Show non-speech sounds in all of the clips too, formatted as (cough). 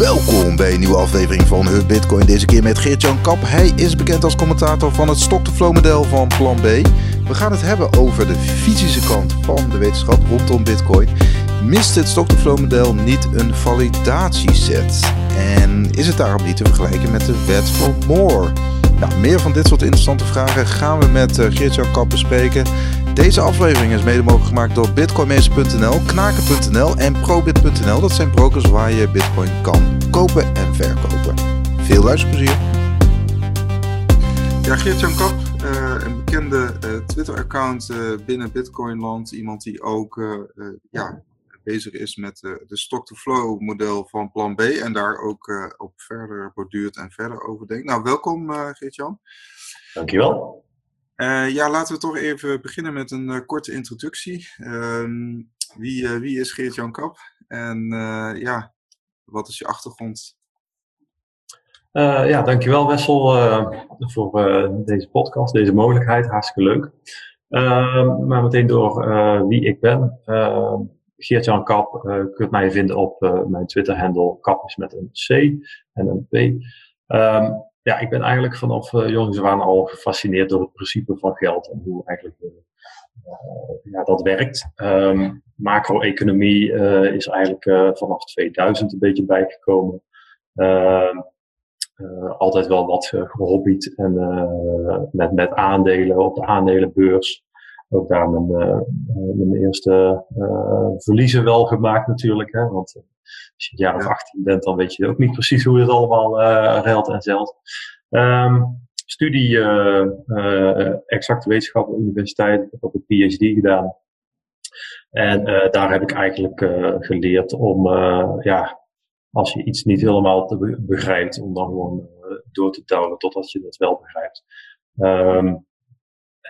Welkom bij een nieuwe aflevering van Hub Bitcoin. Deze keer met Geert-Jan Kap. Hij is bekend als commentator van het stock-to-flow model van Plan B. We gaan het hebben over de fysische kant van de wetenschap rondom Bitcoin. Mist het stock-to-flow model niet een validatieset? En is het daarom niet te vergelijken met de wet van Moore? Nou, meer van dit soort interessante vragen gaan we met uh, Geert-Jan Kap bespreken. Deze aflevering is mede mogelijk gemaakt door bitcoinmeester.nl, knaken.nl en probit.nl. Dat zijn brokers waar je bitcoin kan kopen en verkopen. Veel luisterplezier. Ja, Geert-Jan Kap, uh, een bekende uh, Twitter-account uh, binnen Bitcoinland. Iemand die ook ja, bezig is met de stock-to-flow model van Plan B. En daar ook op verder borduurt en verder over denkt. Nou, welkom Geert-Jan. Dankjewel. Uh, ja, laten we toch even beginnen met een uh, korte introductie. Uh, wie, wie is Geert-Jan Kap? En ja, wat is je achtergrond? ja, dankjewel Wessel voor deze podcast, deze mogelijkheid. Hartstikke leuk. Ehm, maar meteen door wie ik ben. Ehm, Geert-Jan Kap, kunt mij vinden op mijn Twitter-handle. Kap is met een C en een P. ja, ik ben eigenlijk vanaf uh, al gefascineerd door het principe van geld en hoe eigenlijk uh, ja, dat werkt. Um, macro-economie is eigenlijk vanaf 2000 een beetje bijgekomen. Ehm, altijd wel wat gehobbied en met, met aandelen op de aandelenbeurs. Ook daar mijn, mijn eerste verliezen wel gemaakt natuurlijk. Hè, want als je jaar of 18 bent, dan weet je ook niet precies hoe het allemaal uh, en zelt. Um, studie uh, uh, exacte wetenschap op de universiteit. Ik heb ook een PhD gedaan. En daar heb ik eigenlijk geleerd om, ja, als je iets niet helemaal te begrijpt, om dan gewoon door te touwen totdat je het wel begrijpt. Um,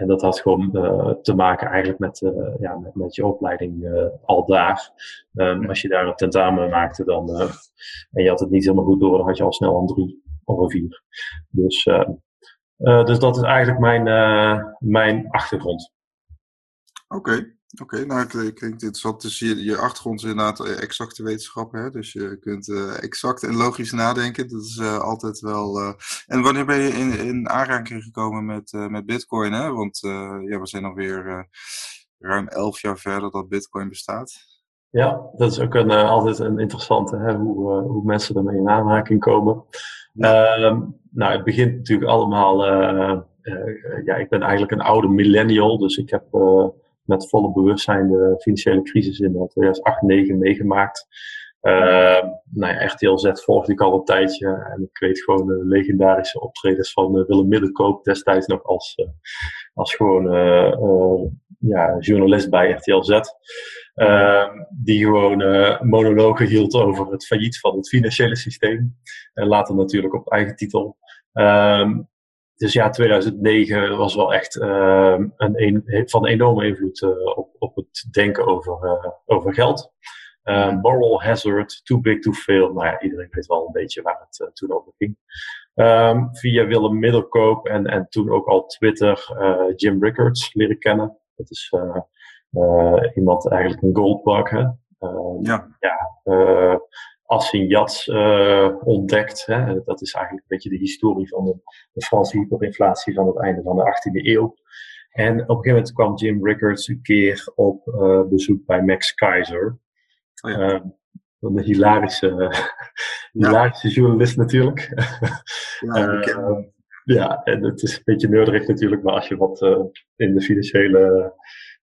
en dat had gewoon uh, te maken eigenlijk met, uh, ja, met, met, je opleiding uh, al daar. Um, als je daar een tentamen maakte dan, en je had het niet helemaal goed door, dan had je al snel een drie of een vier. Dus, dus dat is eigenlijk mijn, mijn achtergrond. Oké. Oké, nou ik klinkt interessant. Dus je, je achtergrond is inderdaad eh, exacte wetenschappen. Hè? Dus je kunt uh, exact en logisch nadenken. Dat is uh, altijd wel. Uh... En wanneer ben je in, in aanraking gekomen met, met Bitcoin? Hè? Want ja, we zijn alweer ruim elf jaar verder dat Bitcoin bestaat. Ja, dat is ook een, altijd een interessante, hè? Hoe, hoe mensen ermee in aanraking komen. Ja. Ehm, nou, het begint natuurlijk allemaal. ja, ik ben eigenlijk een oude millennial, dus ik heb met volle bewustzijn de financiële crisis in 2008, 2009 meegemaakt. Uh, nou ja, RTL Z volgde ik al een tijdje en ik weet gewoon de legendarische optredens van uh, Willem Middelkoop destijds nog als, uh, als gewoon ja, journalist bij RTL Z. Ehm, die gewoon monologen hield over het failliet van het financiële systeem. En later natuurlijk op eigen titel. Um, dus ja, 2009 was wel echt uh, een, een, van enorme invloed uh, op, op het denken over, uh, over geld. moral hazard, too big to fail. Nou ja, iedereen weet wel een beetje waar het toen over ging. Um, via Willem Middelkoop en, en toen ook al Twitter Jim Rickards leren kennen. Dat is iemand eigenlijk een goldbug. Hè? ja. ja Assignyats uh, ontdekt. Hè. Dat is eigenlijk een beetje de historie van de, de Franse hyperinflatie van het einde van de 18e eeuw. En op een gegeven moment kwam Jim Rickards een keer op uh, bezoek bij Max Keizer. Oh ja. uh, een hilarische, (laughs) hilarische journalist natuurlijk. Ja, (laughs) ja, en het is een beetje neurderig natuurlijk, maar als je wat in de financiële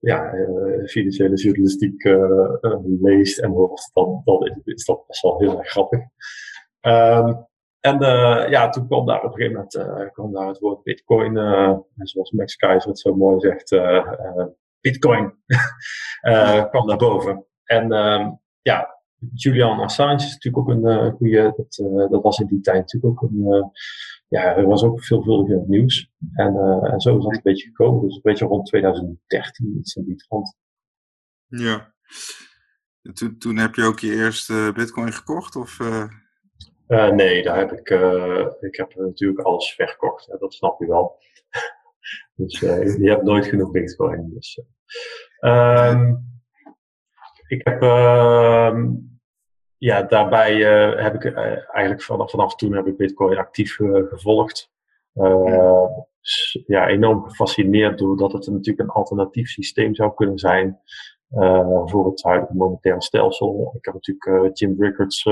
ja, uh, financiële journalistiek uh, uh, leest en hoort, dan, dan is, dat best wel heel erg grappig. Um, en ja, toen kwam daar op een gegeven moment kwam daar het woord Bitcoin, zoals Max Keizer het zo mooi zegt, Bitcoin (laughs) kwam naar boven. En um, ja, Julian Assange is natuurlijk ook een goede, dat, dat was in die tijd natuurlijk ook een ja, er was ook veelvuldig in het nieuws. En, uh, en zo is dat een beetje gekomen. Dus een beetje rond 2013, iets in die trant. Ja. Toen, toen heb je ook je eerste bitcoin gekocht? Of, uh... Uh, nee, daar heb ik, ik heb natuurlijk alles verkocht. Hè, dat snap je wel. (laughs) dus je hebt nooit genoeg bitcoin. Dus, um, ik heb... Ja, daarbij heb ik eigenlijk vanaf, vanaf toen heb ik Bitcoin actief gevolgd. Dus, ja, enorm gefascineerd doordat het natuurlijk een alternatief systeem zou kunnen zijn voor het huidige monetaire stelsel. Ik heb natuurlijk Jim Rickards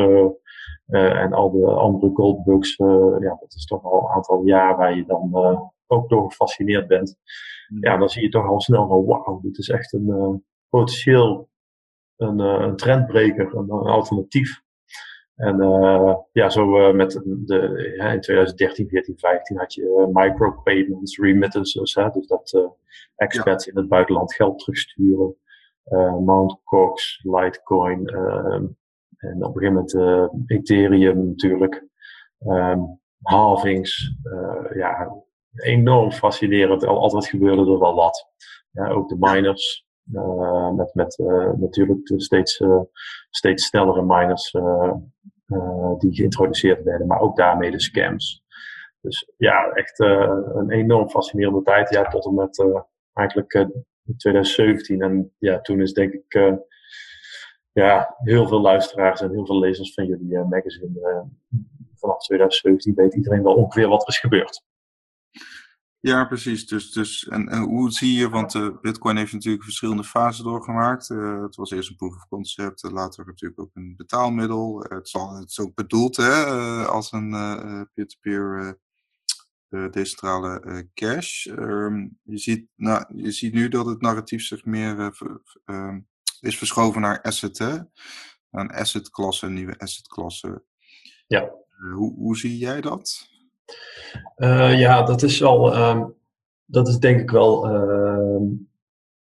en al de andere goldbugs. ja, dat is toch al een aantal jaar waar je dan ook door gefascineerd bent. Hmm. Ja, dan zie je toch al snel van wauw, dit is echt een potentieel een, een trendbreker, een, een alternatief. En uh, ja, zo uh, met de, ja, in 2013, 14, 15 had je uh, micropayments, remittances, hè, dus dat experts in het buitenland geld terugsturen. Mount Cox, Litecoin ehm, en op een gegeven moment Ethereum natuurlijk. Um, halvings, ja, enorm fascinerend. Altijd gebeurde er wel wat. Ja, ook de miners, met, met natuurlijk steeds, steeds snellere miners die geïntroduceerd werden, maar ook daarmee de scams. Dus ja, echt een enorm fascinerende tijd. Ja, tot en met eigenlijk 2017. En ja, toen is denk ik ja, heel veel luisteraars en heel veel lezers van jullie magazine. vanaf 2017 weet iedereen wel ongeveer wat er is gebeurd. Ja, precies. Dus, dus, en, en hoe zie je, want uh, Bitcoin heeft natuurlijk verschillende fasen doorgemaakt. Uh, het was eerst een proof of concept, later natuurlijk ook een betaalmiddel. Het, zal, het is ook bedoeld hè, als een peer-to-peer decentrale cash. Um, je, ziet, nou, je ziet nu dat het narratief zich meer ehm, is verschoven naar asset, hè? Naar een asset-klasse, een nieuwe asset-klasse. Ja. hoe, hoe zie jij dat? Uh, ja, dat is al, um, dat is denk ik wel, uh,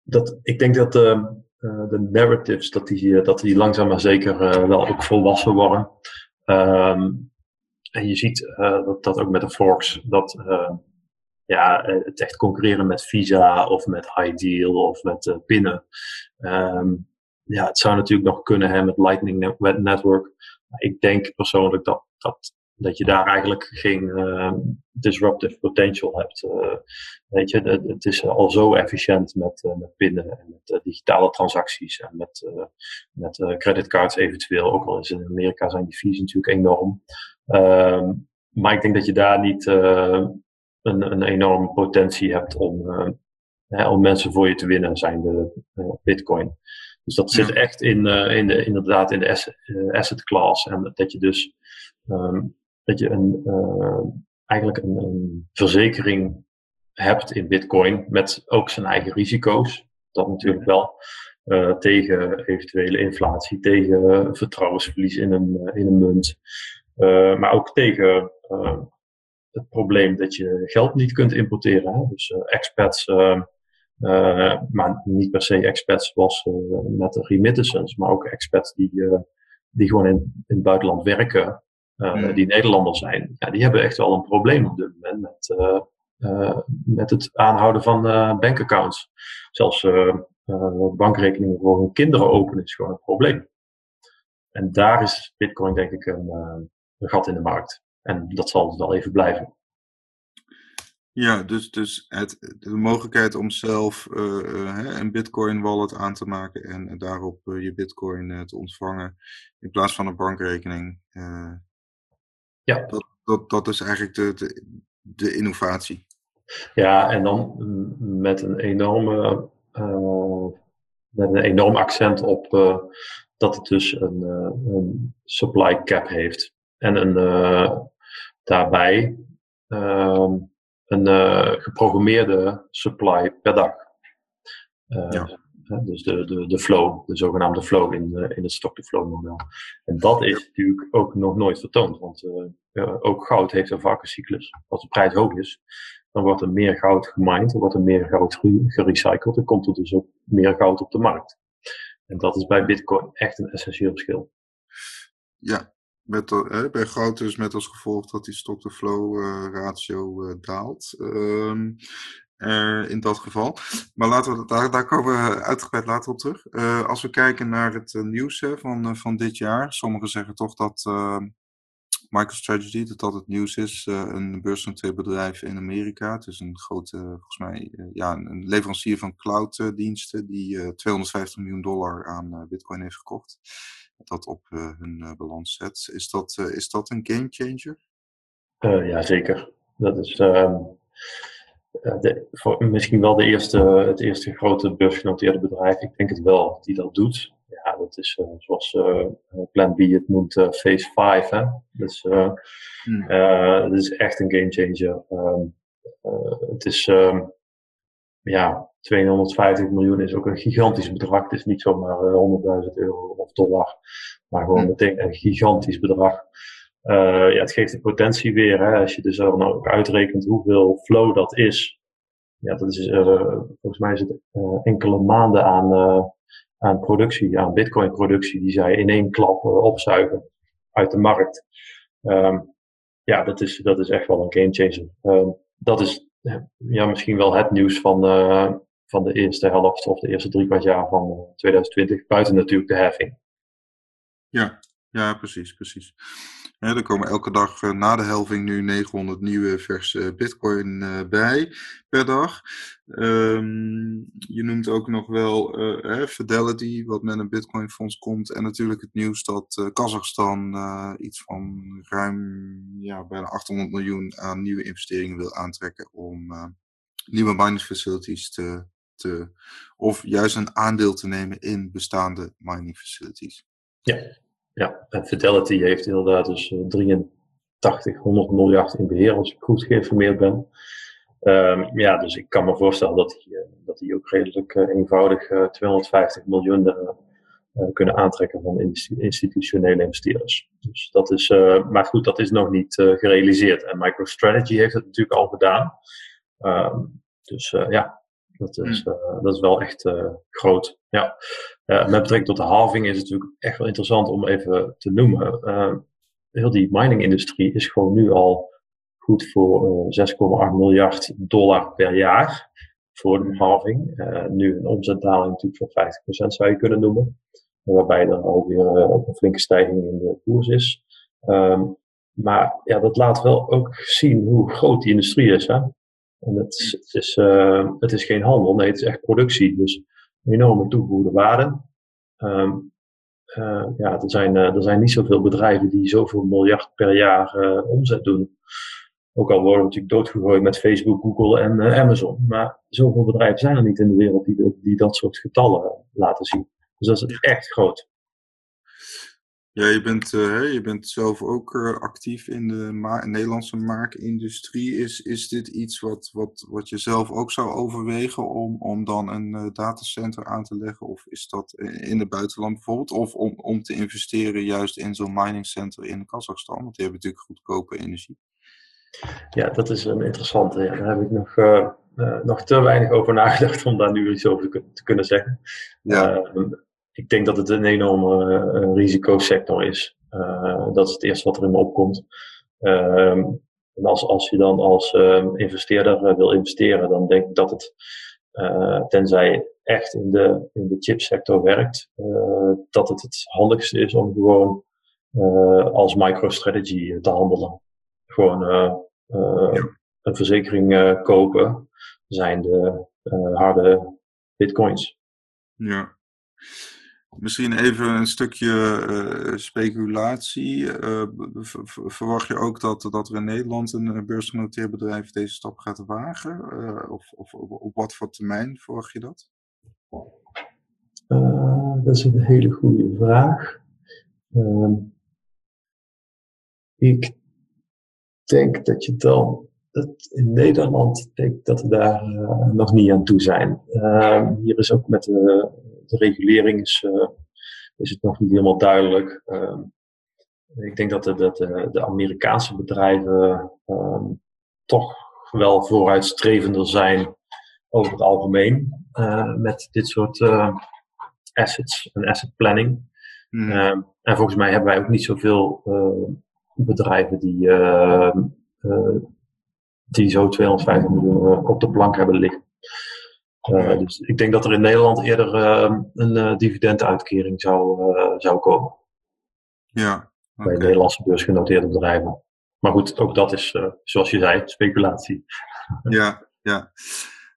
dat, ik denk dat de, uh, de narratives, dat die, dat die langzaam maar zeker wel ook volwassen worden. Um, en je ziet dat, dat ook met de forks, dat ja, het echt concurreren met Visa of met Ideal of met pinnen. Ja, het zou natuurlijk nog kunnen hè, met Lightning Network. Ik denk persoonlijk dat, dat dat je daar eigenlijk geen uh, disruptive potential hebt. Uh, weet je, het, het, is al zo efficiënt met, uh, met pinnen en met digitale transacties en met, met creditcards eventueel. Ook al is in Amerika zijn die fees natuurlijk enorm. Ehm, maar ik denk dat je daar niet een, een enorme potentie hebt om, om mensen voor je te winnen, zijn de bitcoin. Dus dat zit echt in, in de, inderdaad in de asset, asset class. En dat je dus um, dat je een, uh, eigenlijk een, een, verzekering hebt in Bitcoin met ook zijn eigen risico's. Dat natuurlijk wel. Uh, tegen eventuele inflatie, tegen vertrouwensverlies in een, in een munt. Uh, maar ook tegen het probleem dat je geld niet kunt importeren. Hè? Dus expats, maar niet per se expats zoals met de remittances, maar ook expats die, die gewoon in, in het buitenland werken uh, die Nederlanders zijn, ja, die hebben echt wel een probleem op dit moment met, uh, uh, met het aanhouden van bankaccounts. Zelfs bankrekeningen voor hun kinderen openen is gewoon een probleem. En daar is Bitcoin denk ik een, een gat in de markt. En dat zal het wel even blijven. Ja, dus, dus het, de mogelijkheid om zelf uh, een Bitcoin wallet aan te maken en daarop je Bitcoin te ontvangen in plaats van een bankrekening. Ja. Dat, dat, dat is eigenlijk de, de, de innovatie. Ja, en dan met een enorme, uh, met een enorm accent op uh, dat het dus een, uh, een, supply cap heeft. En een, daarbij ehm, een geprogrammeerde supply per dag. ja. Dus de, de, de flow, de zogenaamde flow in, in het stock-to-flow model. En dat is natuurlijk ook nog nooit vertoond, want uh, ook goud heeft een vakkencyclus. Als de prijs hoog is, dan wordt er meer goud gemined, dan wordt er meer goud gerecycled, dan komt er dus ook meer goud op de markt. En dat is bij Bitcoin echt een essentieel verschil. Ja, met, uh, bij goud dus met als gevolg dat die stock-to-flow ratio daalt. Um, uh, in dat geval. Maar laten we, daar, daar komen we uitgebreid later op terug. Uh, als we kijken naar het uh, nieuws van, van dit jaar. Sommigen zeggen toch dat MicroStrategy, dat dat het nieuws is. een beursgenoteerd bedrijf in Amerika. Het is een grote, volgens mij, ja, een leverancier van clouddiensten. die 250 miljoen dollar aan Bitcoin heeft gekocht. dat op hun balans zet. Is dat, is dat een game changer? ja, zeker. Dat is ehm, de, voor, misschien wel de eerste, het eerste grote beursgenoteerde bedrijf. Ik denk het wel, die dat doet. Ja, dat is zoals Plan B het noemt, Phase 5. Hè? Dus hmm. dat is echt een game changer. Um, het is um, ja, 250 miljoen is ook een gigantisch bedrag. Het is niet zomaar 100.000 eh, euro of dollar, maar gewoon hm. meteen een gigantisch bedrag. Uh, ja, het geeft de potentie weer. Hè, als je dus dan ook uitrekent hoeveel flow dat is. Ja, dat is, uh, volgens mij is het uh, enkele maanden aan, aan productie, aan bitcoin productie, die zij in één klap opzuigen uit de markt. Um, ja, dat is, dat is echt wel een game changer. Um, dat is ja, misschien wel het nieuws van, van de eerste helft of de eerste drie kwart jaar van 2020, eh, buiten natuurlijk de heffing. Ja, ja precies, precies. Er komen elke dag uh, na de helving nu 900 nieuwe verse bitcoin uh, bij per dag. Um, je noemt ook nog wel uh, Fidelity, wat met een bitcoin fonds komt. En natuurlijk het nieuws dat Kazachstan iets van ruim ja, bijna 800 miljoen aan nieuwe investeringen wil aantrekken om nieuwe mining facilities te, te, of juist een aandeel te nemen in bestaande mining facilities. Ja, ja. en Fidelity heeft inderdaad dus 8300 miljard in beheer, als ik goed geïnformeerd ben. Um, ja, dus ik kan me voorstellen dat die, eh, dat die ook redelijk uh, eenvoudig uh, 250 miljoen uh, kunnen aantrekken van institutionele investeerders. Dus dat is, maar goed, dat is nog niet gerealiseerd. En MicroStrategy heeft het natuurlijk al gedaan. Um, dus ja, dat is, uh, dat is wel echt groot. Ja. Met betrekking tot de halving is het natuurlijk echt wel interessant om even te noemen. heel die mining-industrie is gewoon nu al goed voor 6,8 miljard dollar per jaar voor de halving. nu een omzetdaling natuurlijk van 50% zou je kunnen noemen. Waarbij er alweer een flinke stijging in de koers is. Um, maar ja, dat laat wel ook zien hoe groot die industrie is. Hè? En het is, het, is, geen handel, nee, het is echt productie. Dus enorme toegevoegde waarde. Um, uh, ja, er zijn, uh, er zijn niet zoveel bedrijven die zoveel miljard per jaar omzet doen. Ook al worden we natuurlijk doodgegooid met Facebook, Google en Amazon. Maar zoveel bedrijven zijn er niet in de wereld die, die dat soort getallen laten zien. Dus dat is echt groot. Ja, je bent, uh, je bent zelf ook uh, actief in de ma Nederlandse maakindustrie. Is, is dit iets wat, wat, wat je zelf ook zou overwegen om, om dan een uh, datacenter aan te leggen? Of is dat in het buitenland bijvoorbeeld? Of om, om te investeren juist in zo'n miningcenter in Kazachstan? Want die hebben natuurlijk goedkope energie. Ja, dat is een interessante. Ja, daar heb ik nog, nog te weinig over nagedacht om daar nu iets over te, kunnen zeggen. Ja. Ik denk dat het een enorme uh, risicosector is. Uh, dat is het eerste wat er in me opkomt. Ehm, en als, als je dan als ehm, investeerder eh, wil investeren, dan denk ik dat het, tenzij echt in de, in de chipsector werkt, dat het het handigste is om gewoon als MicroStrategy te handelen. Gewoon een verzekering kopen, zijn de harde bitcoins. Ja. Misschien even een stukje uh, speculatie. Uh, verwacht je ook dat, dat er in Nederland een eh, beursgenoteerd bedrijf deze stap gaat wagen? Uh, of, of op wat voor termijn verwacht je dat? dat is een hele goede vraag. Ehm, ik denk dat je dan in Nederland denk dat we daar nog niet aan toe zijn. Ehm, hier is ook met de de regulering is, uh, is het nog niet helemaal duidelijk. Uh, ik denk dat de, dat de, de Amerikaanse bedrijven um, toch wel vooruitstrevender zijn over het algemeen uh, met dit soort uh, assets en asset planning. Mm. Uh, en volgens mij hebben wij ook niet zoveel bedrijven die, ehm, die zo 250 miljoen op de plank hebben liggen. Dus ik denk dat er in Nederland eerder uh, een uh, dividenduitkering zou, zou komen. Ja. Okay. Bij Nederlandse beursgenoteerde bedrijven. Maar goed, ook dat is, zoals je zei, speculatie. ja, ja.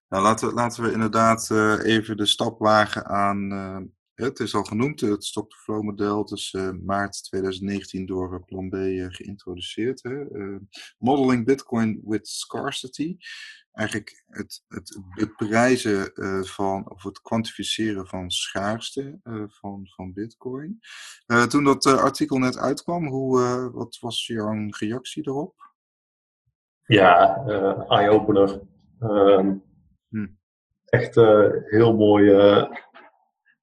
Nou, laten, laten we inderdaad even de stap wagen aan, het is al genoemd, het stock-to-flow model. Het is uh, maart 2019 door Plan B geïntroduceerd. Hè? modeling Bitcoin with scarcity. Eigenlijk het, het beprijzen van, of het kwantificeren van schaarste van, van Bitcoin. toen dat artikel net uitkwam, hoe, wat was jouw reactie daarop? Ja, eye-opener. Ehm, hm. Echt heel mooi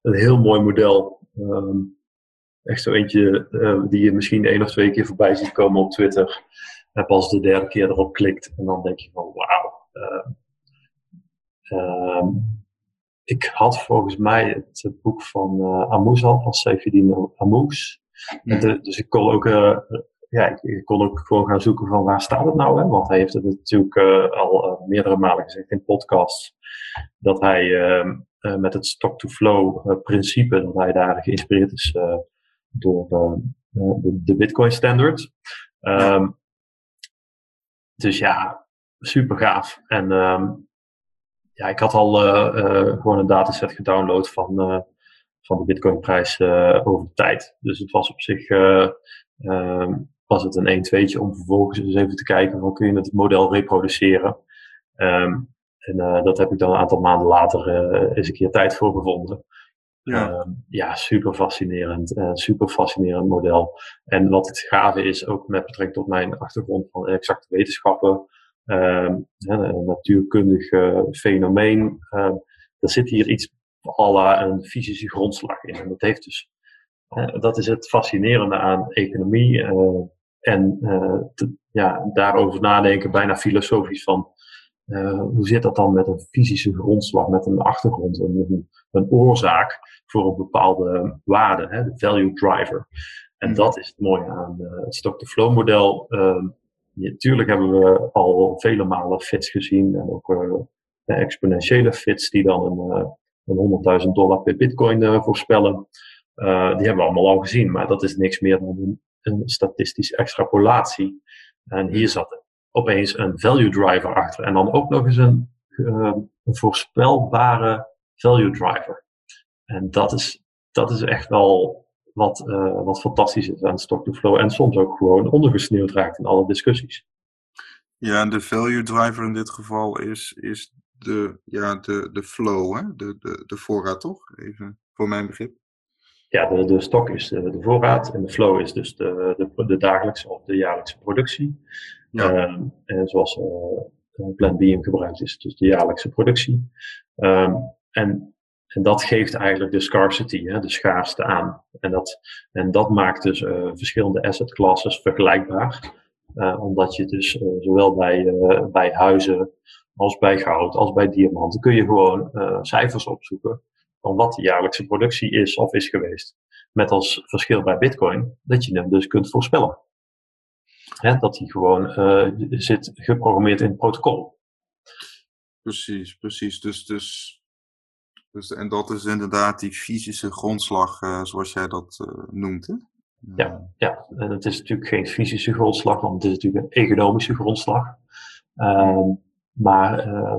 een heel mooi model. Ehm, echt zo eentje die je misschien één of twee keer voorbij ziet komen op Twitter. En pas de derde keer erop klikt en dan denk je van wauw. Ehm, ehm, ik had volgens mij het boek van uh, Amoes al, van Seyfedin Amoes. dus ik kon ook uh, ja, ik, kon ook gewoon gaan zoeken van waar staat het nou? Hè? Want hij heeft het natuurlijk uh, al uh, meerdere malen gezegd in podcasts. Dat hij uh, met het stock-to-flow principe, dat hij daar geïnspireerd is door de, de, Bitcoin Standard. Um, dus ja, super gaaf. En um, ja, ik had al gewoon een dataset gedownload van, van de Bitcoin prijs over de tijd. Dus het was op zich um, was het een 1 2 om vervolgens eens even te kijken van kun je het model reproduceren. Um, en uh, dat heb ik dan een aantal maanden later uh, eens een keer tijd voor gevonden. Ja, ja super fascinerend. Uh, super fascinerend model. En wat het gave is, ook met betrekking tot mijn achtergrond van exacte wetenschappen, een natuurkundig fenomeen. er zit hier iets à een fysische grondslag in. En dat heeft dus dat is het fascinerende aan economie. Uh, en te, ja, daarover nadenken, bijna filosofisch van uh, hoe zit dat dan met een fysische grondslag, met een achtergrond, een, een oorzaak voor een bepaalde waarde, hè, de value driver. En hmm. dat is het mooie aan het stock-to-flow model. Natuurlijk hebben we al vele malen fits gezien en ook exponentiële fits die dan een, een 100.000 dollar per bitcoin voorspellen. Uh, die hebben we allemaal al gezien, maar dat is niks meer dan een, statistische extrapolatie. En hier zat opeens een value driver achter. En dan ook nog eens een, een voorspelbare value driver. En dat is, dat is echt wel wat, uh, wat fantastisch is aan stock-to-flow. En soms ook gewoon ondergesneeuwd raakt in alle discussies. Ja, en de value driver in dit geval is, is de, ja, de, de flow, hè? De, de, de voorraad toch? Even voor mijn begrip ja, de, de stok is de, de, voorraad en de flow is dus de, de, de dagelijkse of de jaarlijkse productie. Ja. Um, en zoals uh, Plan B gebruikt is, dus de jaarlijkse productie. Um, en, en dat geeft eigenlijk de scarcity, hè, de schaarste aan. En dat, en dat maakt dus uh, verschillende asset classes vergelijkbaar. Uh, omdat je dus zowel bij, bij huizen als bij goud als bij diamanten kun je gewoon cijfers opzoeken van wat de jaarlijkse productie is of is geweest. Met als verschil bij Bitcoin dat je hem dus kunt voorspellen. dat hij gewoon zit geprogrammeerd in het protocol. Precies, precies. Dus, dus, dus, en dat is inderdaad die fysische grondslag, uh, zoals jij dat uh, noemt. Hè? Ja, ja, en het is natuurlijk geen fysische grondslag, want het is natuurlijk een economische grondslag. Uh, maar uh,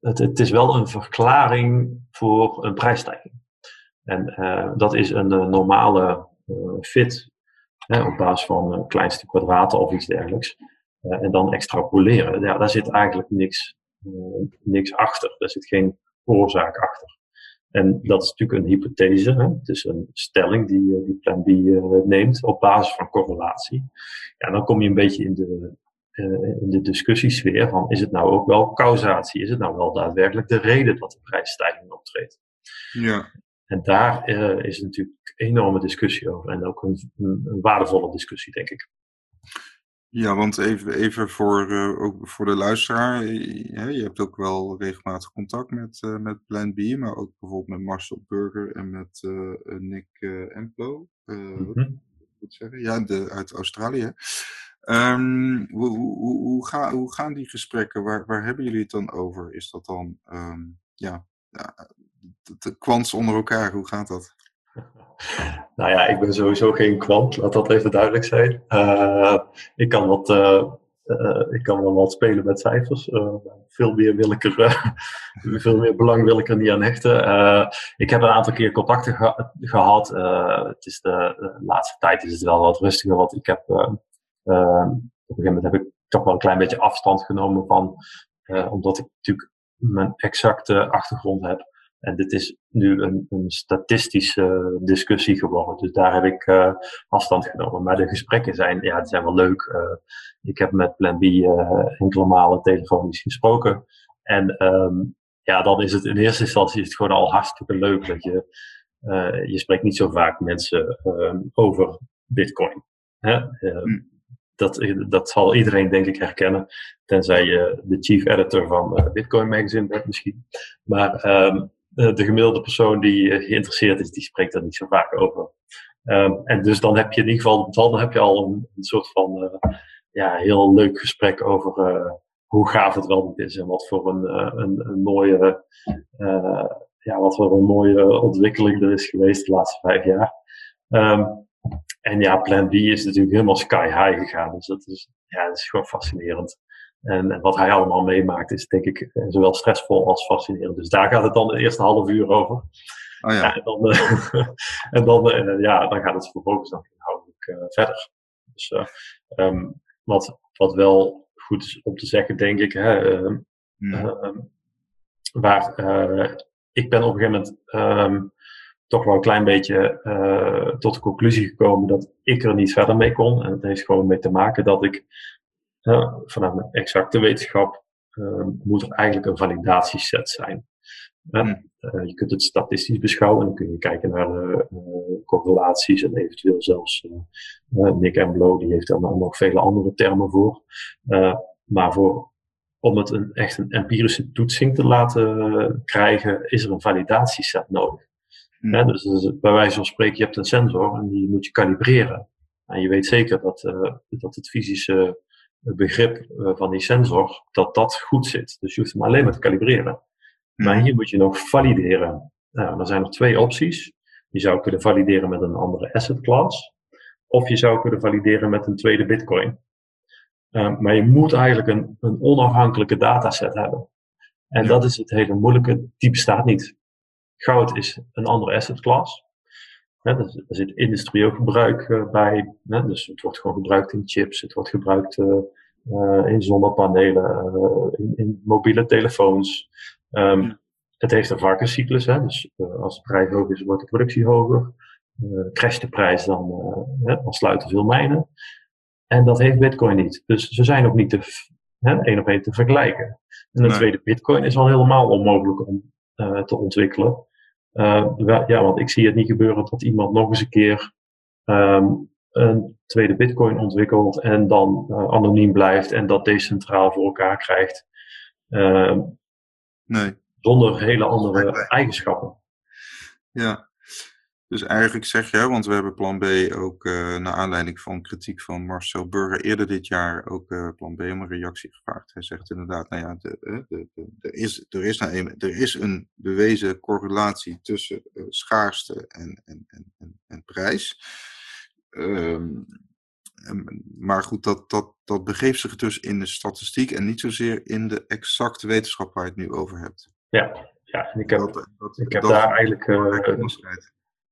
het, het, is wel een verklaring voor een prijsstijging. En uh, dat is een normale fit op basis van een kleinste kwadraten of iets dergelijks. en dan extrapoleren. Ja, daar zit eigenlijk niks, niks achter. Daar zit geen oorzaak achter. En dat is natuurlijk een hypothese. Hè? Het is een stelling die, die Plan B neemt op basis van correlatie. Ja, dan kom je een beetje in de uh, in de discussiesfeer van is het nou ook wel causatie? Is het nou wel daadwerkelijk de reden dat de prijsstijging optreedt? Ja. En daar uh, is natuurlijk een enorme discussie over en ook een, een, waardevolle discussie, denk ik. Ja, want even, even voor, uh, ook voor de luisteraar. Je, je hebt ook wel regelmatig contact met, uh, met Plan B, maar ook bijvoorbeeld met Marcel Burger en met Nick Emplo. Mm -hmm. Zeggen? Ja, de, uit Australië. Um, hoe, hoe, hoe, ga, hoe, gaan die gesprekken? Waar, waar, hebben jullie het dan over? Is dat dan um, ja, de, de kwants onder elkaar? Hoe gaat dat? Nou ja, ik ben sowieso geen kwant, laat dat even duidelijk zijn. Uh, ik kan wat uh, ik kan wel wat spelen met cijfers. veel meer wil ik er, veel meer belang wil ik er niet aan hechten. ik heb een aantal keer contacten gehad. het is de, de, laatste tijd is het wel wat rustiger, want ik heb op een gegeven moment heb ik toch wel een klein beetje afstand genomen van, omdat ik natuurlijk mijn exacte achtergrond heb. En dit is nu een, een statistische discussie geworden. Dus daar heb ik uh, afstand genomen. Maar de gesprekken zijn, ja, die zijn wel leuk. Uh, ik heb met Plan B uh, enkele malen telefonisch gesproken. En um, ja, dan is het in eerste instantie is het gewoon al hartstikke leuk dat je, je spreekt niet zo vaak mensen um, over Bitcoin. Hè? Mm dat, dat zal iedereen denk ik herkennen. Tenzij je de chief editor van Bitcoin Magazine bent misschien. Maar um, de gemiddelde persoon die uh, geïnteresseerd is, die spreekt daar niet zo vaak over. Um, en dus dan heb je in ieder geval, dan heb je al een, soort van uh, ja, heel leuk gesprek over hoe gaaf het wel niet is en wat voor een, een, een mooie, ja, wat voor een mooie ontwikkeling er is geweest de laatste vijf jaar. Um, en ja, Plan B is natuurlijk helemaal sky high gegaan. Dus dat is, ja, dat is gewoon fascinerend. En, wat hij allemaal meemaakt is denk ik eh, zowel stressvol als fascinerend. Dus daar gaat het dan de eerste half uur over. Oh ja. ja. en dan, uh, (laughs) en dan, uh, ja, dan gaat het vervolgens dan inhoudelijk uh, verder. Dus um, wat, wat wel goed is om te zeggen, denk ik, hè, mm. waar ik ben op een gegeven moment um, toch wel een klein beetje tot de conclusie gekomen dat ik er niet verder mee kon. En het heeft gewoon mee te maken dat ik vanuit mijn exacte wetenschap uh, moet er eigenlijk een validatieset zijn. Hmm. je kunt het statistisch beschouwen en dan kun je kijken naar correlaties en eventueel zelfs Nick Emblo, die heeft daar nog vele andere termen voor. maar voor, om het een, echt een empirische toetsing te laten krijgen, is er een validatieset nodig. Ja, dus, dus, bij wijze van spreken, je hebt een sensor en die moet je kalibreren. En je weet zeker dat, dat het fysische begrip uh, van die sensor, dat dat goed zit. Dus je hoeft hem alleen maar te kalibreren. Maar hier moet je nog valideren. Nou, er zijn nog twee opties. Je zou kunnen valideren met een andere asset class. Of je zou kunnen valideren met een tweede bitcoin. Uh, maar je moet eigenlijk een, een onafhankelijke dataset hebben. En dat is het hele moeilijke. Die bestaat niet. Goud is een andere asset class. Er zit industrieel gebruik uh, bij. dus het wordt gewoon gebruikt in chips, het wordt gebruikt uh, in zonnepanelen, in, in, mobiele telefoons. Um, Het heeft een varkenscyclus, hè, dus als de prijs hoog is, wordt de productie hoger. crasht de prijs, dan, dan sluiten veel mijnen. En dat heeft Bitcoin niet. Dus ze zijn ook niet te, één op één te vergelijken. En de nee. tweede Bitcoin is al helemaal onmogelijk om uh, te ontwikkelen. Uh, ja, want ik zie het niet gebeuren dat iemand nog eens een keer um, een tweede bitcoin ontwikkelt en dan uh, anoniem blijft en dat decentraal voor elkaar krijgt. Uh, nee. Zonder hele andere eigenschappen. Ja, dus eigenlijk zeg je, want we hebben plan B ook uh, naar aanleiding van kritiek van Marcel Burger eerder dit jaar ook uh, plan B om een reactie gevraagd. Hij zegt inderdaad, nou ja, de, de, de, er, is, er, is nou een, er is een bewezen correlatie tussen uh, schaarste en, en, en, en, prijs. Um, maar goed, dat, dat, dat begeeft zich dus in de statistiek en niet zozeer in de exacte wetenschap waar je het nu over hebt. Ja, ja ik heb, dat, dat, ik heb daar eigenlijk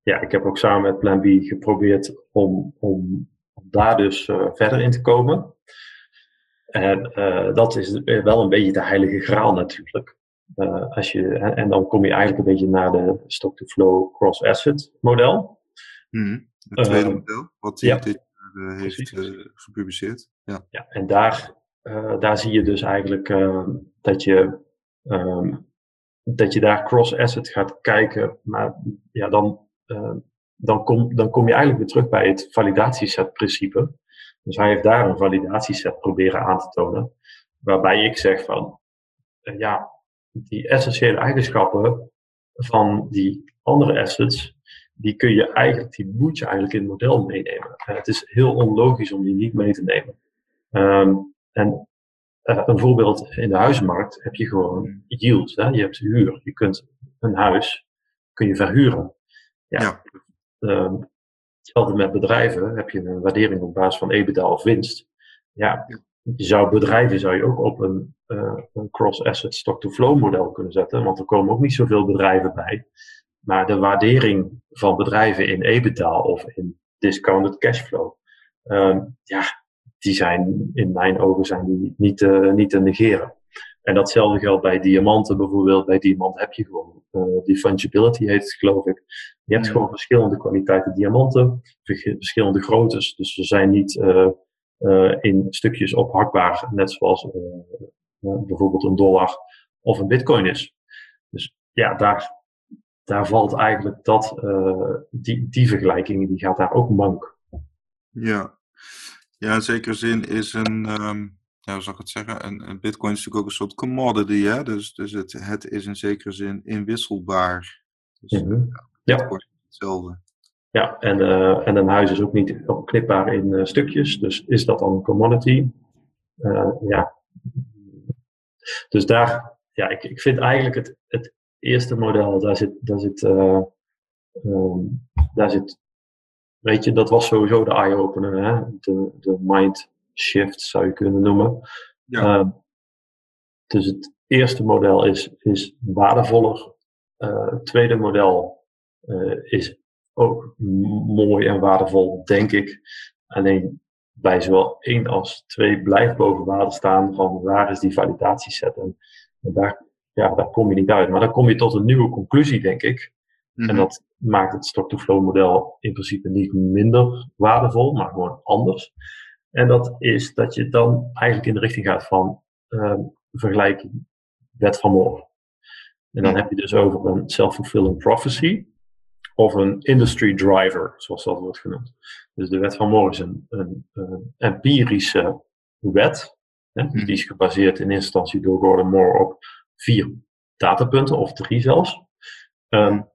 ja, ik heb ook samen met Plan B geprobeerd om, om, om daar dus uh, verder in te komen. En uh, dat is wel een beetje de heilige graal natuurlijk. Uh, als je, en dan kom je eigenlijk een beetje naar de stock-to-flow cross-asset model. Mm, het tweede model, wat hij ja, dit heeft gepubliceerd. Ja. ja, en daar, daar zie je dus eigenlijk dat je um, dat je daar cross-asset gaat kijken, maar ja, dan Ehm, dan, kom, dan kom je eigenlijk weer terug bij het validatieset-principe. Dus hij heeft daar een validatieset proberen aan te tonen, waarbij ik zeg van, uh, ja, die essentiële eigenschappen van die andere assets, die kun je eigenlijk, die moet je eigenlijk in het model meenemen. En het is heel onlogisch om die niet mee te nemen. Um, en uh, een voorbeeld in de huizenmarkt heb je gewoon yield. Hè? Je hebt huur. Je kunt een huis kun je verhuren. Ja. ja. Um, hetzelfde met bedrijven. Heb je een waardering op basis van EBITDA of winst. Ja, je zou bedrijven zou je ook op een, een cross-asset stock-to-flow model kunnen zetten, want er komen ook niet zoveel bedrijven bij. Maar de waardering van bedrijven in EBITDA of in discounted cashflow, um, ja, die zijn in mijn ogen zijn die niet, uh, niet te negeren. En datzelfde geldt bij diamanten bijvoorbeeld. Bij diamant heb je gewoon, uh, die fungibility heet het geloof ik. Je hebt gewoon verschillende kwaliteiten diamanten, verschillende groottes. Dus ze zijn niet uh, in stukjes ophakbaar, net zoals bijvoorbeeld een dollar of een bitcoin is. Dus ja, daar, daar valt eigenlijk dat, die, die vergelijking, die gaat daar ook mank. Ja, ja, in zekere zin is een, um, ja, hoe zal ik het zeggen, een, een, bitcoin is natuurlijk ook een soort commodity, hè? dus, dus het, het is in zekere zin inwisselbaar. Dus, mm -hmm. ja. hetzelfde. Ja, en, uh, en een huis is ook niet opknipbaar in uh, stukjes, dus is dat dan een commodity? Uh, ja. Dus daar, ja, ik, ik vind eigenlijk het, het eerste model, daar zit, daar zit, um, daar zit weet je, dat was sowieso de eye-opener, hè? De, de mind shift zou je kunnen noemen. Ja. Uh, dus het eerste model is, is waardevoller. Uh, het tweede model uh, is ook mooi en waardevol, denk ik. Alleen bij zowel 1 als 2 blijft boven water staan van waar is die validatieset. En, en daar, ja, daar kom je niet uit. Maar dan kom je tot een nieuwe conclusie, denk ik. Mm -hmm. En dat maakt het stock-to-flow model in principe niet minder waardevol, maar gewoon anders. En dat is dat je dan eigenlijk in de richting gaat van uh, vergelijking wet van Moore. En dan heb je dus over een self-fulfilling prophecy of een industry driver, zoals dat wordt genoemd. Dus de wet van Moore is een, een, een empirische wet. Hè, die is gebaseerd in eerste instantie door Gordon Moore op vier datapunten, of drie zelfs. Um,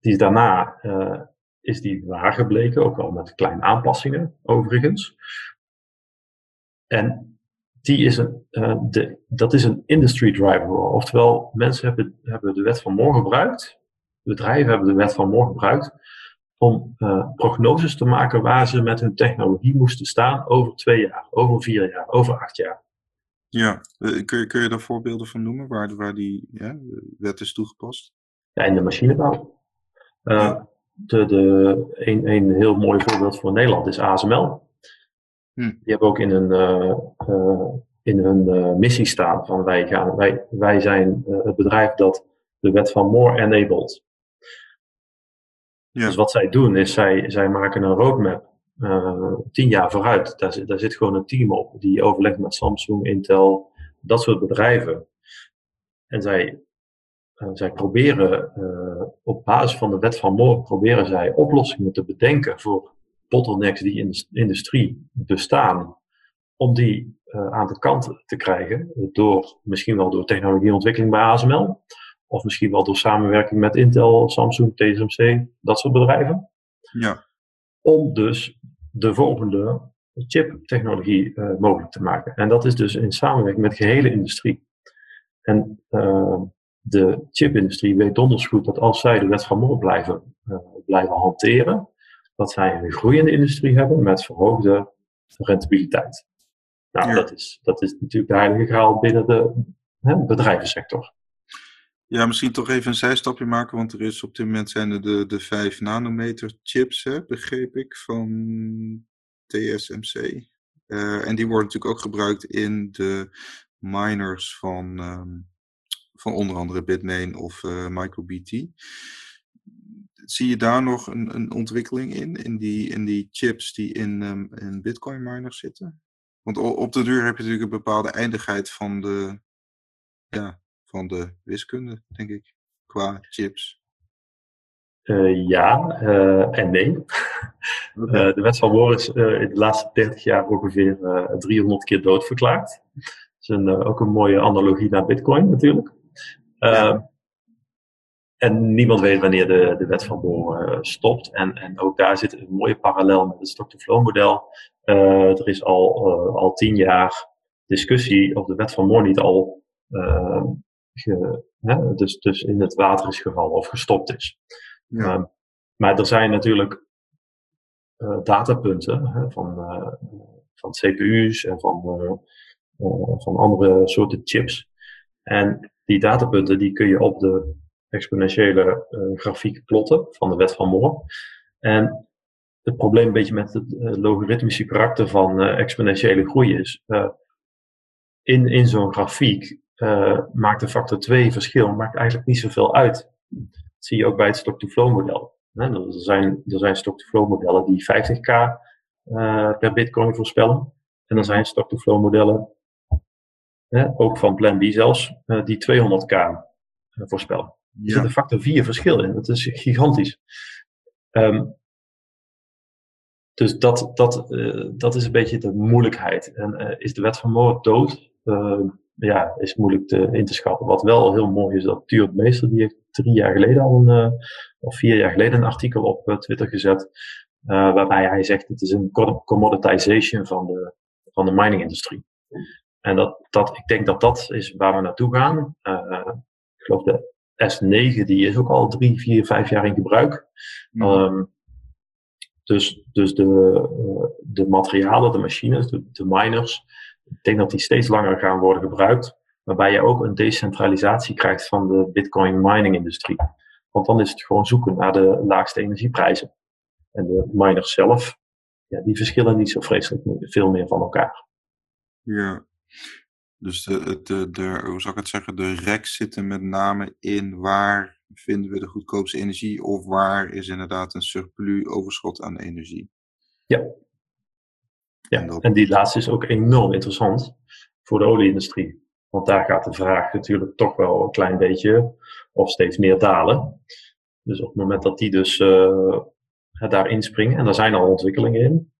die is daarna uh, is die waar gebleken, ook wel met kleine aanpassingen overigens. En die is een, uh, de, dat is een industry driver. Oftewel, mensen hebben, hebben de wet van morgen gebruikt, bedrijven hebben de wet van morgen gebruikt om uh, prognoses te maken waar ze met hun technologie moesten staan over twee jaar, over vier jaar, over acht jaar. Ja, kun je, kun je daar voorbeelden van noemen waar, waar die ja, wet is toegepast? Ja, in de machinebouw. Uh, de, de, een, een heel mooi voorbeeld voor Nederland is ASML. Hm. Die hebben ook in hun, uh, uh, in hun missie staan van wij, gaan, wij, wij zijn het bedrijf dat de wet van Moore enabled. Ja. Dus wat zij doen is zij, zij maken een roadmap tien jaar vooruit. Daar, zit, daar zit gewoon een team op die overlegt met Samsung, Intel, dat soort bedrijven. En zij zij proberen uh, op basis van de wet van Moore proberen zij oplossingen te bedenken voor bottlenecks die in de industrie bestaan, om die uh, aan de kant te krijgen, door, misschien wel door technologieontwikkeling bij ASML, of misschien wel door samenwerking met Intel, Samsung, TSMC, dat soort bedrijven. Ja. Om dus de volgende chip-technologie mogelijk te maken. En dat is dus in samenwerking met de gehele industrie. En de chipindustrie weet donders goed dat als zij de wet van Moore blijven, uh, blijven hanteren, dat zij een groeiende industrie hebben met verhoogde rentabiliteit. Nou, Ja. dat, is, dat is natuurlijk de heilige graal binnen de hè, bedrijvensector. Ja, misschien toch even een zijstapje maken, want er is op dit moment zijn er de, de 5 nanometer chips, hè, begreep ik, van TSMC. Eh, en die worden natuurlijk ook gebruikt in de miners van, ehm, van onder andere Bitmain of eh, MicroBT. Zie je daar nog een, een ontwikkeling in, in die, in die chips die in, ehm, in Bitcoin miners zitten? Want op de duur heb je natuurlijk een bepaalde eindigheid van de, ja, van de wiskunde, denk ik, qua chips. Eh, ja eh, en nee. De wet van Moore is in de laatste 30 jaar ongeveer eh, 300 keer doodverklaard. Dat is een, ook een mooie analogie naar Bitcoin natuurlijk. Eh, Ja. En niemand weet wanneer de, de wet van Moore eh, stopt. En, en ook daar zit een mooie parallel met het stock-to-flow model. Eh, er is al, eh, al tien jaar discussie of de wet van Moore niet al eh, ge- hè, dus, dus in het water is gevallen of gestopt is. Ja. Um, maar er zijn natuurlijk uh, datapunten hè, van, van CPU's en van, van andere soorten chips. En die datapunten die kun je op de exponentiële grafiek plotten van de wet van Moore. En het probleem een beetje met het logaritmische karakter van exponentiële groei is. in in zo'n grafiek maakt de factor 2 verschil maakt eigenlijk niet zoveel uit. Dat zie je ook bij het stock-to-flow model. Er zijn, er zijn stock-to-flow modellen die 50k uh, per bitcoin voorspellen. En er zijn stock-to-flow modellen, ook van Plan B zelfs, uh, die 200k uh, voorspellen. Er zit een factor 4 verschil in. Dat is gigantisch. Um, dus dat, dat, uh, dat is een beetje de moeilijkheid. En is de wet van Moore dood? Ehm, ja, is moeilijk te, in te schatten. Wat wel heel mooi is, dat Tuurt Meester, die heeft drie jaar geleden al een, of vier jaar geleden een artikel op Twitter gezet. Uh, waarbij hij zegt het is een commoditization van de, van de miningindustrie. En dat, dat, ik denk dat dat is waar we naartoe gaan. Uh, ik geloof de S9 die is ook al drie, vier, vijf jaar in gebruik. Mm. Um, dus dus de, uh, de materialen, de machines, de, de miners, ik denk dat die steeds langer gaan worden gebruikt. Waarbij je ook een decentralisatie krijgt van de Bitcoin mining industrie. Want dan is het gewoon zoeken naar de laagste energieprijzen. En de miners zelf, ja, die verschillen niet zo vreselijk veel meer van elkaar. Ja, dus de, de, de, hoe zou ik het zeggen, de reks zitten met name in waar vinden we de goedkoopste energie of waar is inderdaad een surplus overschot aan energie. Ja, ja. En, en die laatste is ook enorm interessant voor de olieindustrie. Want daar gaat de vraag natuurlijk toch wel een klein beetje of steeds meer dalen. Dus op het moment dat die dus uh, daar inspringen, en daar zijn al ontwikkelingen in.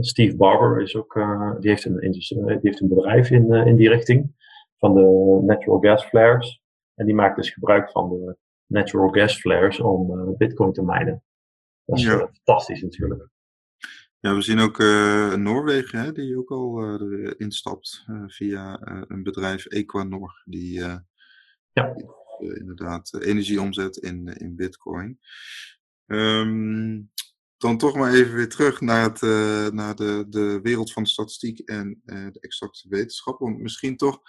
Steve Barber is ook, uh, die, heeft een, die heeft een bedrijf in, uh, in die richting van de natural gas flares. En die maakt dus gebruik van de natural gas flares om bitcoin te minen. Dat is fantastisch natuurlijk. Ja, we zien ook uh, Noorwegen, hè, die ook al uh, instapt uh, via een bedrijf Equanor, die, ja. die inderdaad energie omzet in, in Bitcoin. Um, dan toch maar even weer terug naar, het, naar de, de wereld van statistiek en de exacte wetenschap. Want misschien toch,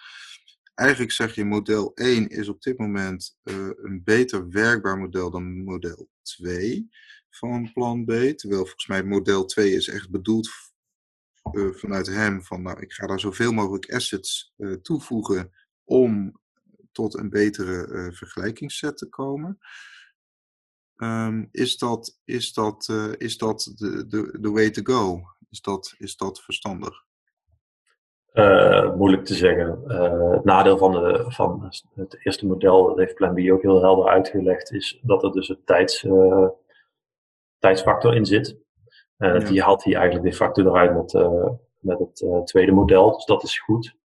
eigenlijk zeg je model 1 is op dit moment een beter werkbaar model dan model 2 van plan B. Terwijl volgens mij model 2 is echt bedoeld vanuit hem van nou, ik ga daar zoveel mogelijk assets toevoegen om tot een betere vergelijkingsset te komen. Um, is dat, is dat, is dat de, de, de way to go? Is dat, is dat verstandig? moeilijk te zeggen. het nadeel van, de, van het eerste model, dat heeft Plan B ook heel helder uitgelegd, is dat er dus het tijds, tijdsfactor in zit. Uh, Die haalt hij eigenlijk de facto eruit met, uh, met het uh, tweede model, dus dat is goed.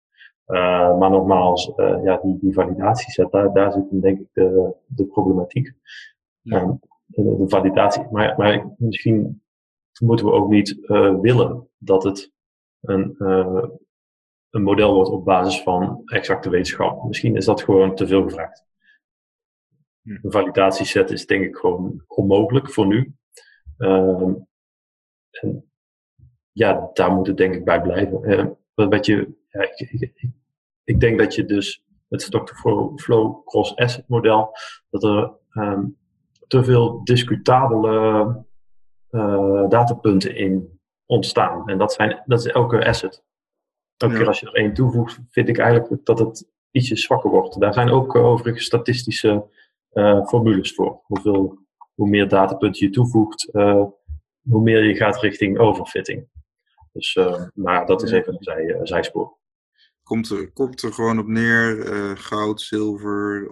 maar nogmaals, ja, die, die validatieset, daar, daar zit denk ik de, de problematiek. Ja. De, validatie, maar, maar misschien moeten we ook niet willen dat het een, een model wordt op basis van exacte wetenschap. Misschien is dat gewoon te veel gevraagd. Een validatieset is denk ik gewoon onmogelijk voor nu. Ehm, en ja, daar moet het denk ik bij blijven. Uh, wat je, ja, ik, ik, ik, denk dat je dus het stock-to-flow cross-asset model, dat er um, te veel discutabele uh, datapunten in ontstaan. En dat, zijn, dat is elke asset. Elke keer als je er één toevoegt, vind ik eigenlijk dat het ietsje zwakker wordt. Daar zijn ook uh, overigens statistische uh, formules voor. Hoeveel hoe meer datapunten je toevoegt, hoe meer je gaat richting overfitting. Dus, maar dat is even een zij, zijspoor. Komt er, komt er gewoon op neer, goud, zilver,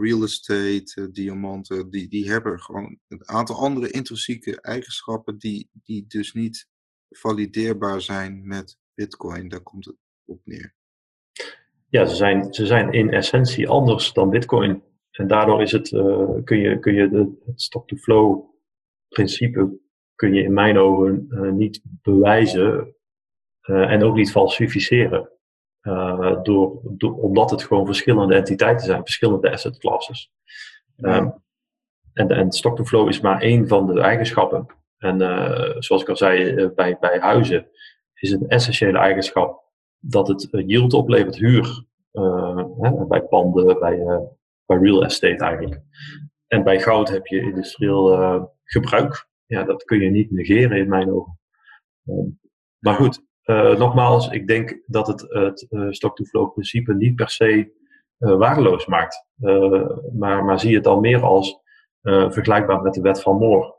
real estate, diamanten, die, die hebben gewoon een aantal andere intrinsieke eigenschappen die, die dus niet valideerbaar zijn met bitcoin. Daar komt het op neer. Ja, ze zijn, ze zijn in essentie anders dan bitcoin. En daardoor is het, kun je, kun je de, het stop-to-flow principe kun je in mijn ogen niet bewijzen en ook niet falsificeren. Door, door, omdat het gewoon verschillende entiteiten zijn, verschillende asset classes. Um, en, en stock-to-flow is maar één van de eigenschappen. En zoals ik al zei, bij, bij huizen is een essentiële eigenschap dat het yield oplevert, huur, hè, bij panden, bij, bij real estate eigenlijk. En bij goud heb je industrieel gebruik. Ja, dat kun je niet negeren in mijn ogen. Ehm, maar goed, nogmaals, ik denk dat het, het stock-to-flow principe niet per se waardeloos maakt. maar, maar zie het dan meer als vergelijkbaar met de wet van Moore.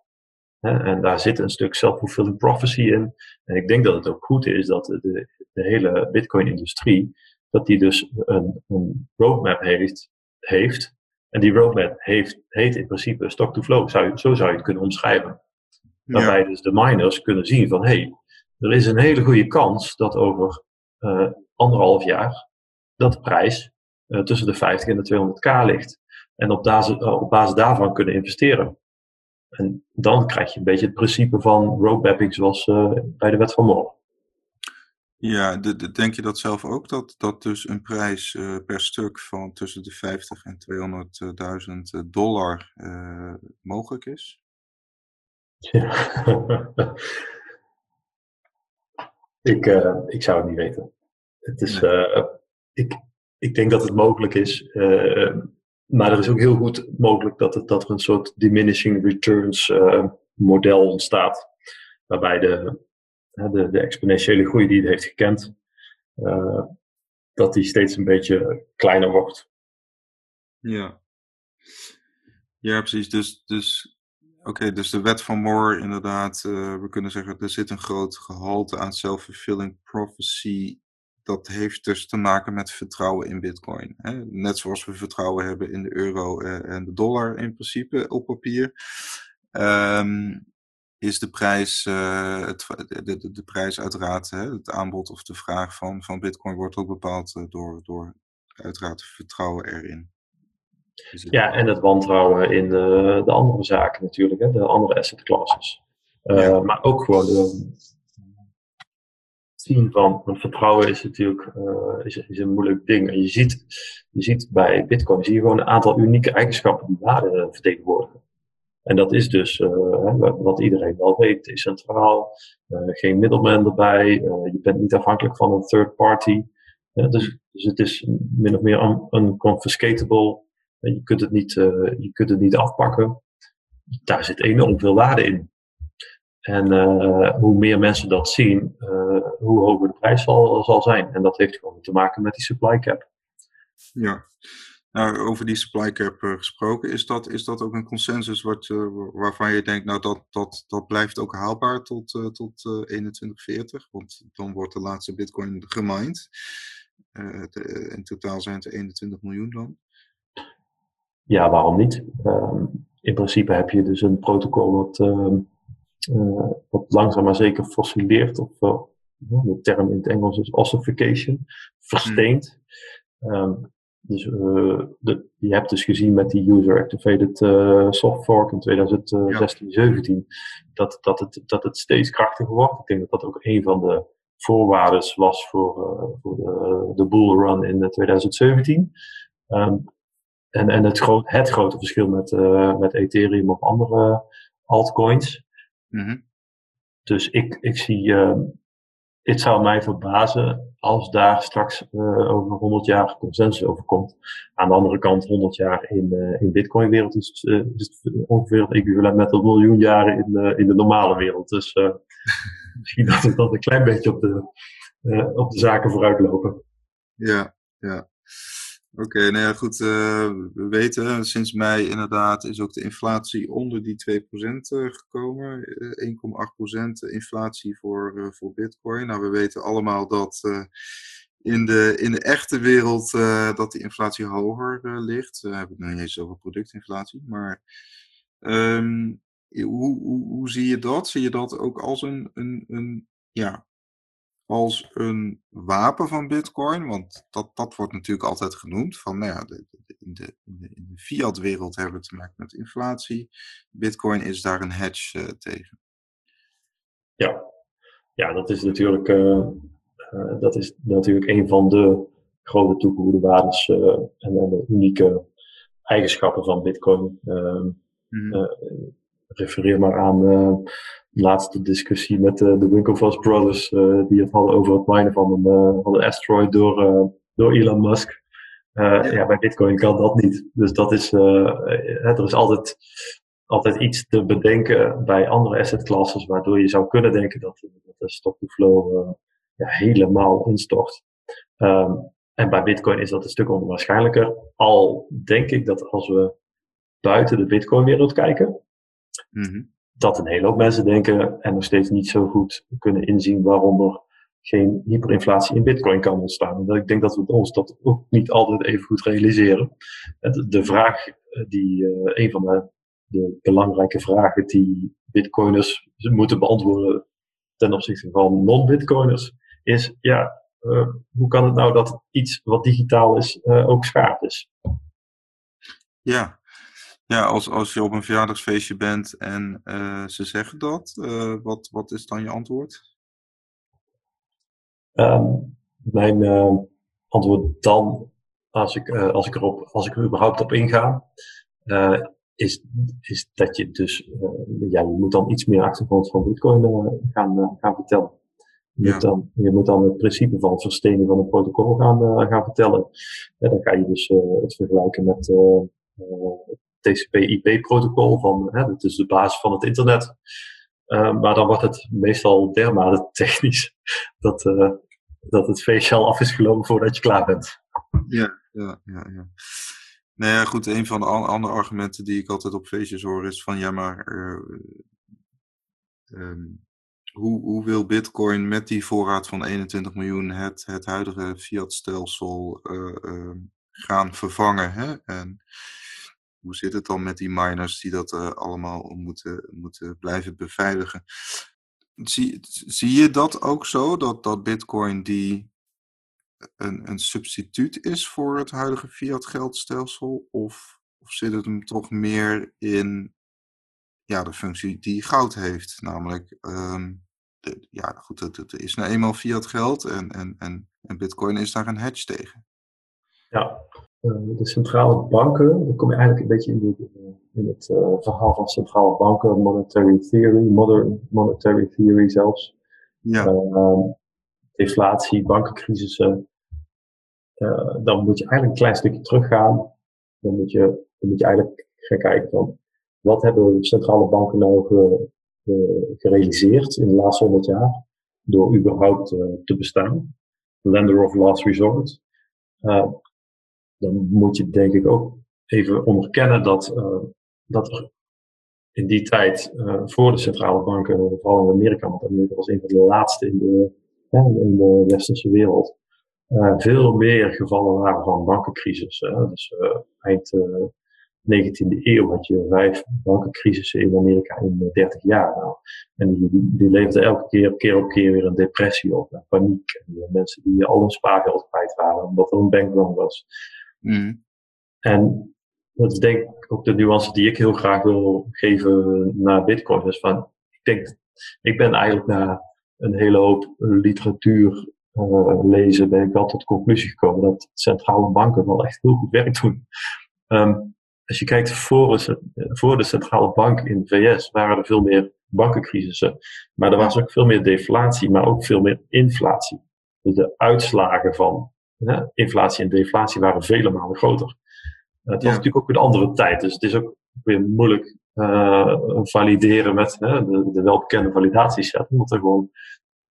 En daar zit een stuk self-fulfilling prophecy in. En ik denk dat het ook goed is dat de, de hele Bitcoin-industrie, dat die dus een, een roadmap heeft, heeft. En die roadmap heeft, heet in principe stock-to-flow. Zou, zo zou je het kunnen omschrijven. Waarbij dus de miners kunnen zien van, hé, hey, er is een hele goede kans dat over uh, anderhalf jaar dat de prijs uh, tussen de 50 en de 200k ligt. En op basis, op basis daarvan kunnen investeren. En dan krijg je een beetje het principe van roadmapping zoals bij de wet van Moore. Ja, de, de, denk je dat zelf ook, dat, dat dus een prijs uh, per stuk van tussen de 50 en 200.000 dollar uh, mogelijk is? Ja. (laughs) ik, ik zou het niet weten. Het is, nee. ik, ik denk dat het mogelijk is. Maar er is ook heel goed mogelijk dat, het, dat er een soort diminishing returns model ontstaat. Waarbij de, de, de, exponentiële groei die het heeft gekend, dat die steeds een beetje kleiner wordt. Ja, ja precies. Dus, dus, Oké, dus de wet van Moore, inderdaad, uh, we kunnen zeggen, er zit een groot gehalte aan self-fulfilling prophecy dat heeft dus te maken met vertrouwen in Bitcoin. Hè? Net zoals we vertrouwen hebben in de euro eh, en de dollar in principe op papier. Um, is de prijs, uh, het, de, de, de, prijs uiteraard, hè, het aanbod of de vraag van, van Bitcoin wordt ook bepaald door, door uiteraard vertrouwen erin. Ja, en het wantrouwen in de, de andere zaken natuurlijk, hè, de andere asset classes. Uh, ja. Maar ook gewoon de, zien van, want vertrouwen is natuurlijk uh, is, is een moeilijk ding. En je ziet, je ziet bij Bitcoin zie je gewoon een aantal unieke eigenschappen die waarde vertegenwoordigen. En dat is dus uh, wat iedereen wel weet, decentraal, uh, geen middelman erbij, je bent niet afhankelijk van een third party. dus, dus het is min of meer unconfiscatable. Je, kunt het niet, je kunt het niet afpakken. Daar zit enorm veel waarde in. En uh, hoe meer mensen dat zien, uh, hoe hoger de prijs zal, zal zijn. En dat heeft gewoon te maken met die supply cap. Ja, nou, over die supply cap gesproken, is dat, is dat ook een consensus waarvan je denkt, nou dat, dat, dat blijft ook haalbaar tot, tot 2140? Want dan wordt de laatste bitcoin gemined. in totaal zijn het 21 miljoen dan. Ja, waarom niet? Ehm, in principe heb je dus een protocol wat ehm, uh, wat langzaam maar zeker fossileert, of uh, de term in het Engels is ossification, versteent. Um, dus uh, de, je hebt dus gezien met die user-activated soft fork in 2016, 17 dat, dat, het, dat het steeds krachtiger wordt. Ik denk dat dat ook een van de voorwaarden was voor, voor de, de bull run in 2017. Um, en en het, groot, het grote verschil met, met Ethereum of andere altcoins Mm Dus ik, ik zie, uh, het zou mij verbazen als daar straks uh, over 100 jaar consensus over komt. Aan de andere kant, 100 jaar in, uh, in Bitcoin-wereld is, is ongeveer het equivalent met een miljoen jaren in, de in de normale wereld. Dus (laughs) misschien dat we dat een klein beetje op de, op de zaken vooruit lopen. Ja, ja. Oké, nou goed. Uh, we weten, sinds mei inderdaad is ook de inflatie onder die 2% uh, gekomen. Uh, 1,8% inflatie voor, voor Bitcoin. Nou, we weten allemaal dat in, de, in de echte wereld dat die inflatie hoger ligt. We hebben nog niet eens over productinflatie. Maar um, hoe, hoe, hoe zie je dat? Zie je dat ook als een, een, een ja, als een wapen van Bitcoin? Want dat, dat wordt natuurlijk altijd genoemd. Van, nou ja, de, de, in, de, in de fiat-wereld hebben we te maken met inflatie. Bitcoin is daar een hedge uh, tegen. Ja. ja, dat is natuurlijk, uh, uh, dat is natuurlijk een van de grote toegevoegde waardes en, en, de unieke eigenschappen van Bitcoin. Mm. Refereer maar aan de laatste discussie met de Winklevoss Brothers, die het hadden over het minen van een, van een asteroid door, door Elon Musk. ja. bij Bitcoin kan dat niet. Dus dat is, er is altijd altijd iets te bedenken bij andere asset classes, waardoor je zou kunnen denken dat, dat de stock-to-flow uh, ja, helemaal instort. Um, en bij Bitcoin is dat een stuk onwaarschijnlijker. Al denk ik dat als we buiten de Bitcoin-wereld kijken, mm dat een hele hoop mensen denken en nog steeds niet zo goed kunnen inzien waarom er geen hyperinflatie in Bitcoin kan ontstaan. En ik denk dat we ons dat ook niet altijd even goed realiseren. De vraag die uh, een van de de belangrijke vragen die bitcoiners moeten beantwoorden ten opzichte van non-bitcoiners, is ja, uh, hoe kan het nou dat iets wat digitaal is uh, ook schaap is? Ja, ja als, als je op een verjaardagsfeestje bent en uh, ze zeggen dat, wat, wat is dan je antwoord? Um, mijn antwoord dan, als ik, als, ik erop, als ik er überhaupt op inga, is, is dat je dus, ja, je moet dan iets meer achtergrond van Bitcoin gaan, gaan vertellen. Je, ja. moet dan, je moet dan het principe van verstening van een protocol gaan, gaan vertellen. dan ga je dus het vergelijken met het TCP-IP-protocol, van, dat is de basis van het internet. maar dan wordt het meestal dermate (laughs) technisch dat, dat het feestje al af is gelopen voordat je klaar bent. Ja, ja, ja. ja. Nou ja, goed, een van de andere argumenten die ik altijd op feestjes hoor is van ja, maar uh, um, hoe, hoe wil Bitcoin met die voorraad van 21 miljoen het, het huidige fiat-stelsel uh, uh, gaan vervangen? Hè? En hoe zit het dan met die miners die dat allemaal moeten, moeten blijven beveiligen? Zie, zie je dat ook zo, dat, dat Bitcoin die een, een substituut is voor het huidige fiat geldstelsel? Of, of zit het hem toch meer in ja, de functie die goud heeft? Namelijk, de, ja goed, het, is nou eenmaal fiat geld en, en, en, en bitcoin is daar een hedge tegen. Ja, eh, de centrale banken, dan kom je eigenlijk een beetje in, de, in het uh, verhaal van centrale banken, monetary theory, modern monetary theory zelfs. Ja. Uh, deflatie, bankencrisissen, uh, dan moet je eigenlijk een klein stukje teruggaan. Dan moet je, dan moet je eigenlijk gaan kijken van wat hebben centrale banken nou ge, gerealiseerd in de laatste 100 jaar door überhaupt te bestaan. Lender of last resort. Uh, dan moet je denk ik ook even onderkennen dat, dat er in die tijd voor de centrale banken, vooral in Amerika, want Amerika was een van de laatste in de in de westerse wereld, uh, veel meer gevallen waren van bankencrisis. Dus eind uh, eh, 19e eeuw had je vijf bankencrisissen in Amerika in 30 jaar. Nou. En die, die elke keer, keer op keer weer een depressie op, en paniek. En mensen die al hun spaargeld kwijt waren omdat er een bankrun was. Mm. En dat is denk ik ook de nuance die ik heel graag wil geven naar Bitcoin. Dus van, ik denk, ik ben eigenlijk naar een hele hoop literatuur uh, lezen, ben ik wel tot de conclusie gekomen dat centrale banken wel echt heel goed werk doen. Um, als je kijkt voor, voor de centrale bank in de VS waren er veel meer bankencrisissen. Maar er was ook veel meer deflatie, maar ook veel meer inflatie. Dus de uitslagen van hè, inflatie en deflatie waren vele malen groter. Uh, het was natuurlijk ook een andere tijd, dus het is ook weer moeilijk uh, valideren met hè, de, de welbekende validatieset. Omdat er gewoon,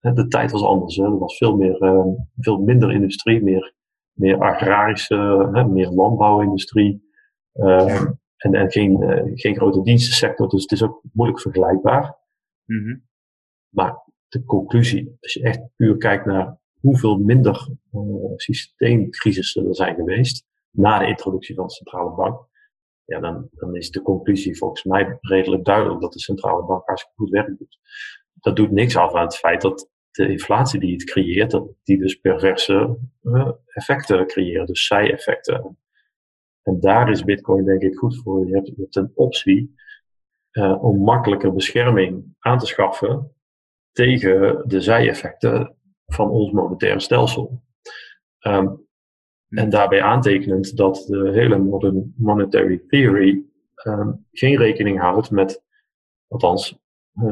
hè, de tijd was anders. Hè. Er was veel, meer, uh, veel minder industrie, meer, meer agrarische, hè, meer landbouwindustrie. Uh, en, en geen, geen grote dienstensector, dus het is ook moeilijk vergelijkbaar. Mm -hmm. Maar de conclusie, als je echt puur kijkt naar hoeveel minder systeemcrisissen er zijn geweest na de introductie van de centrale bank, ja, dan, dan is de conclusie volgens mij redelijk duidelijk dat de centrale bank hartstikke goed werk doet. Dat doet niks af aan het feit dat de inflatie die het creëert, dat die dus perverse uh, effecten creëert, dus zij-effecten. En daar is Bitcoin denk ik goed voor. Je hebt, een optie uh, om makkelijker bescherming aan te schaffen tegen de zij-effecten van ons monetaire stelsel. Um, en daarbij aantekenend dat de hele modern monetary theory um, geen rekening houdt met althans,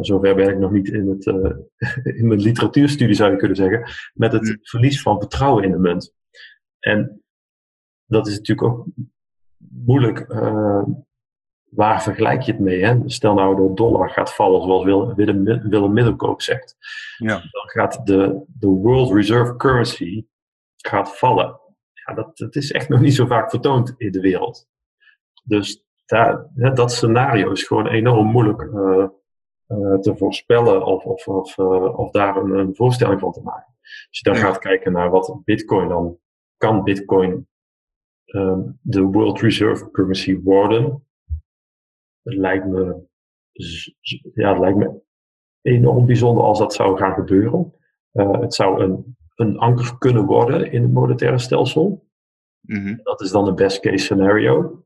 zover ben ik nog niet in, het, (laughs) in mijn literatuurstudie zou je kunnen zeggen, met het mm. verlies van vertrouwen in de munt. En dat is natuurlijk ook moeilijk. Waar vergelijk je het mee? Hè? Stel nou de dollar gaat vallen, zoals Willem, Willem Middelkoop zegt. Ja. Dan gaat de, de World Reserve Currency gaat vallen. Ja, dat, dat is echt nog niet zo vaak vertoond in de wereld. Dus daar, dat scenario is gewoon enorm moeilijk uh, uh, te voorspellen of, of, of, uh, of daar een, een, voorstelling van te maken. Als je dan gaat kijken naar wat Bitcoin dan kan, Bitcoin um, de World Reserve Currency worden. Het lijkt me, ja, het lijkt me enorm bijzonder als dat zou gaan gebeuren. het zou een een anker kunnen worden in het monetaire stelsel. Mhm. Dat is dan de best case scenario.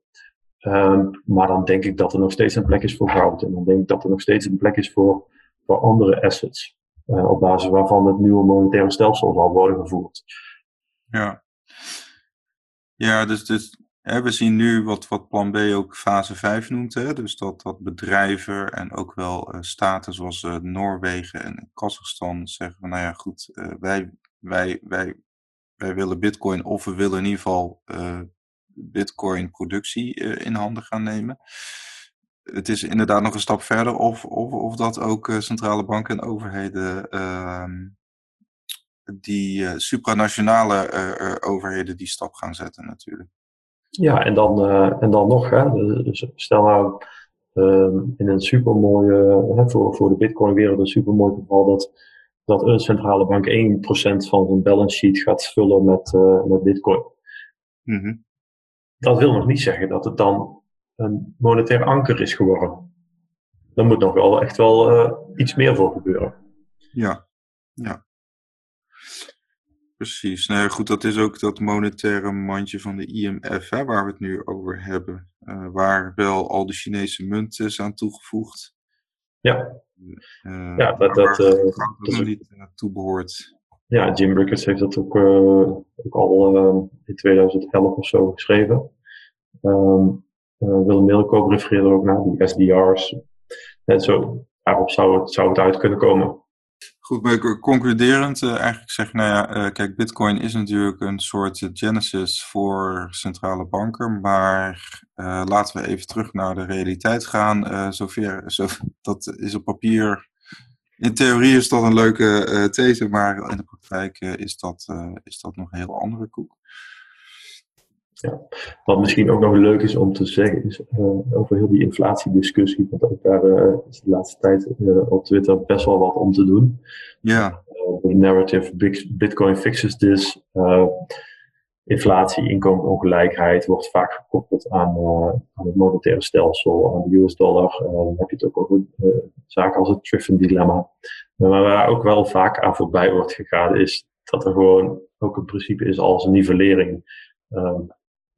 Um, maar dan denk ik dat er nog steeds een plek is voor goud. En dan denk ik dat er nog steeds een plek is voor, voor andere assets. Uh, op basis waarvan het nieuwe monetaire stelsel zal worden gevoerd. Ja, ja dus, dus we zien nu wat, wat plan B ook fase 5 noemt. Hè? Dus dat, dat bedrijven en ook wel uh, staten zoals uh, Noorwegen en Kazachstan zeggen van nou ja goed, wij, wij, wij, wij willen Bitcoin of we willen in ieder geval Bitcoin productie in handen gaan nemen. Het is inderdaad nog een stap verder of, of, of dat ook centrale banken en overheden ehm, die supranationale overheden die stap gaan zetten natuurlijk. Ja, en dan, en dan nog, hè, dus stel nou ehm, in een supermooie, hè, voor, voor de Bitcoin-wereld een supermooi geval dat dat een centrale bank 1% van zijn balance sheet gaat vullen met, uh, met bitcoin. Mhm. Dat wil nog niet zeggen dat het dan een monetair anker is geworden. Daar moet nog wel echt wel uh, iets meer voor gebeuren. Ja, ja. Precies. Nou goed, dat is ook dat monetaire mandje van de IMF, hè, waar we het nu over hebben. Uh, waar wel al de Chinese munt is aan toegevoegd. Ja. Uh, ja, dat, dat, uh, dat niet naartoe behoort. Ja, Jim Ricketts heeft dat ook, uh, ook al in 2011 of zo geschreven. Um, Willem Middelkoop refereerde ook naar die SDR's. En zo, daarop zou het, zou het uit kunnen komen. Goed, maar concluderend uh, eigenlijk zeg nou ja, uh, kijk, bitcoin is natuurlijk een soort genesis voor centrale banken, maar uh, laten we even terug naar de realiteit gaan. zover, zo, (laughs) dat is op papier, in theorie is dat een leuke these, maar in de praktijk is, dat, is dat nog een heel andere koek. Ja. Wat misschien ook nog leuk is om te zeggen, is uh, over heel die inflatiediscussie, want ook daar uh, is de laatste tijd uh, op Twitter best wel wat om te doen. Ja. de narrative Bitcoin fixes this. inflatie, inkomensongelijkheid wordt vaak gekoppeld aan, aan het monetaire stelsel, aan de US dollar. dan heb je het ook over zaken als het Triffin dilemma. Maar waar ook wel vaak aan voorbij wordt gegaan, is dat er gewoon ook een principe is als een nivellering.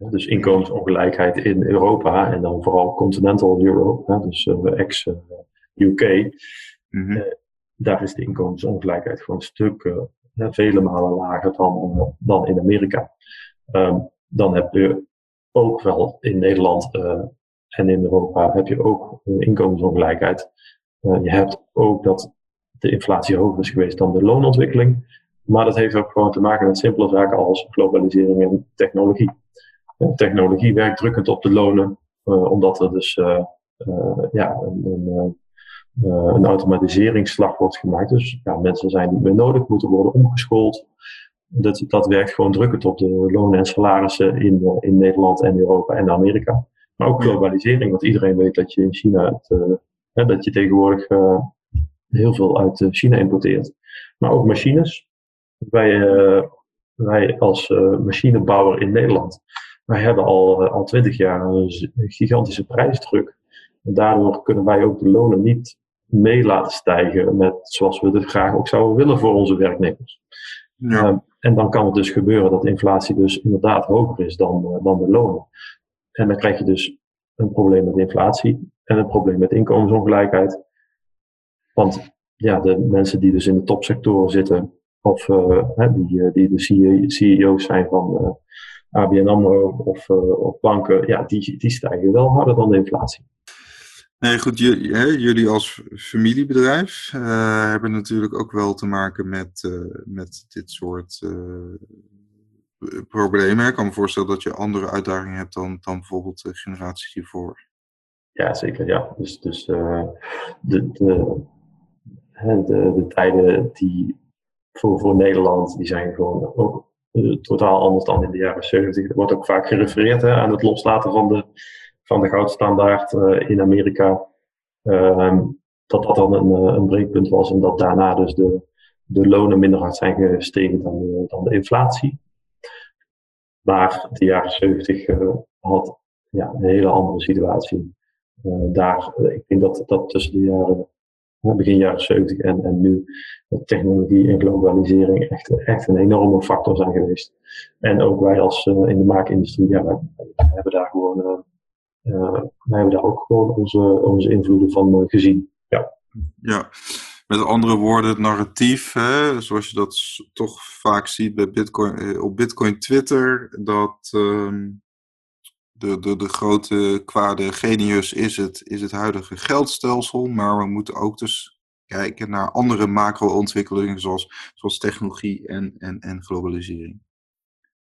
Dus inkomensongelijkheid in Europa en dan vooral continental Europe, dus uh, ex-UK. Uh, mm -hmm. daar is de inkomensongelijkheid gewoon een stuk, vele malen lager dan, dan in Amerika. Um, dan heb je ook wel in Nederland en in Europa heb je ook inkomensongelijkheid. je hebt ook dat de inflatie hoger is geweest dan de loonontwikkeling. Maar dat heeft ook gewoon te maken met simpele zaken als globalisering en technologie technologie werkt drukkend op de lonen, uh, omdat er dus uh, ja, een, een, een, automatiseringsslag wordt gemaakt. Dus ja, mensen zijn niet meer nodig, moeten worden omgeschoold. Dat, dat werkt gewoon drukkend op de lonen en salarissen in, in Nederland en Europa en Amerika. Maar ook globalisering, want iedereen weet dat je in China het, hè, dat je tegenwoordig heel veel uit China importeert. Maar ook machines. Wij, wij als machinebouwer in Nederland wij hebben al, eh, al twintig jaar een gigantische prijsdruk. En daardoor kunnen wij ook de lonen niet mee laten stijgen met zoals we het graag ook zouden willen voor onze werknemers. Ja. Um, en dan kan het dus gebeuren dat de inflatie dus inderdaad hoger is dan, uh, dan de lonen. En dan krijg je dus een probleem met inflatie en een probleem met inkomensongelijkheid. Want ja, de mensen die dus in de topsectoren zitten, of uh, die, die de CEO's zijn van ABN AMRO of, uh, of banken, ja, die, die stijgen wel harder dan de inflatie. Nee, goed, jullie, hè, jullie als familiebedrijf uh, hebben natuurlijk ook wel te maken met, uh, met dit soort uh, problemen. Ik kan me voorstellen dat je andere uitdagingen hebt dan, dan bijvoorbeeld de generaties hiervoor. Ja, zeker. Ja. Dus, dus de, de, de, de, tijden die voor, voor Nederland, die zijn gewoon ook totaal anders dan in de jaren 70. Er wordt ook vaak gerefereerd hè, aan het loslaten van de van de goudstandaard uh, in Amerika. Uh, dat dat dan een, eh, een breekpunt was en dat daarna dus de, de lonen minder hard zijn gestegen dan de, dan de inflatie. Maar de jaren 70 uh, eh, had ja, een hele andere situatie. daar, ik denk dat dat tussen de jaren, begin jaren 70 en, en nu, technologie en globalisering echt, echt een enorme factor zijn geweest. En ook wij als in de maakindustrie, ja, wij, hebben daar gewoon uh, wij hebben daar ook gewoon onze, onze invloeden van gezien. Ja. ja, met andere woorden, het narratief, hè, zoals je dat toch vaak ziet bij Bitcoin, eh, op Bitcoin Twitter, dat uh, de, de, de grote kwade genius is het, is het huidige geldstelsel, maar we moeten ook dus kijken naar andere macro-ontwikkelingen zoals, zoals technologie en, en, en globalisering.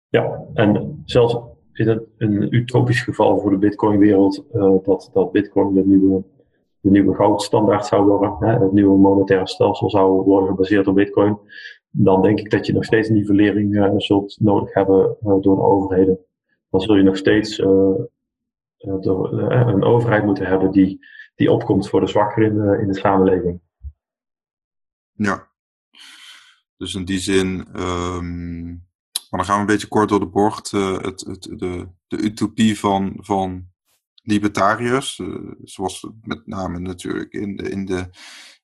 Ja, en zelfs is het een utopisch geval voor de Bitcoin-wereld uh, dat, dat Bitcoin de nieuwe, de nieuwe goudstandaard zou worden, hè, het nieuwe monetaire stelsel zou worden gebaseerd op Bitcoin, dan denk ik dat je nog steeds nivellering uh, zult nodig hebben uh, door de overheden. Dan zul je nog steeds door, een overheid moeten hebben die, die opkomt voor de zwakkeren in de, in de samenleving. Ja, dus in die zin. Um maar dan gaan we een beetje kort door de bocht. Uh, het, het, de, de utopie van, van libertariërs, uh, zoals met name natuurlijk in, de, in, de,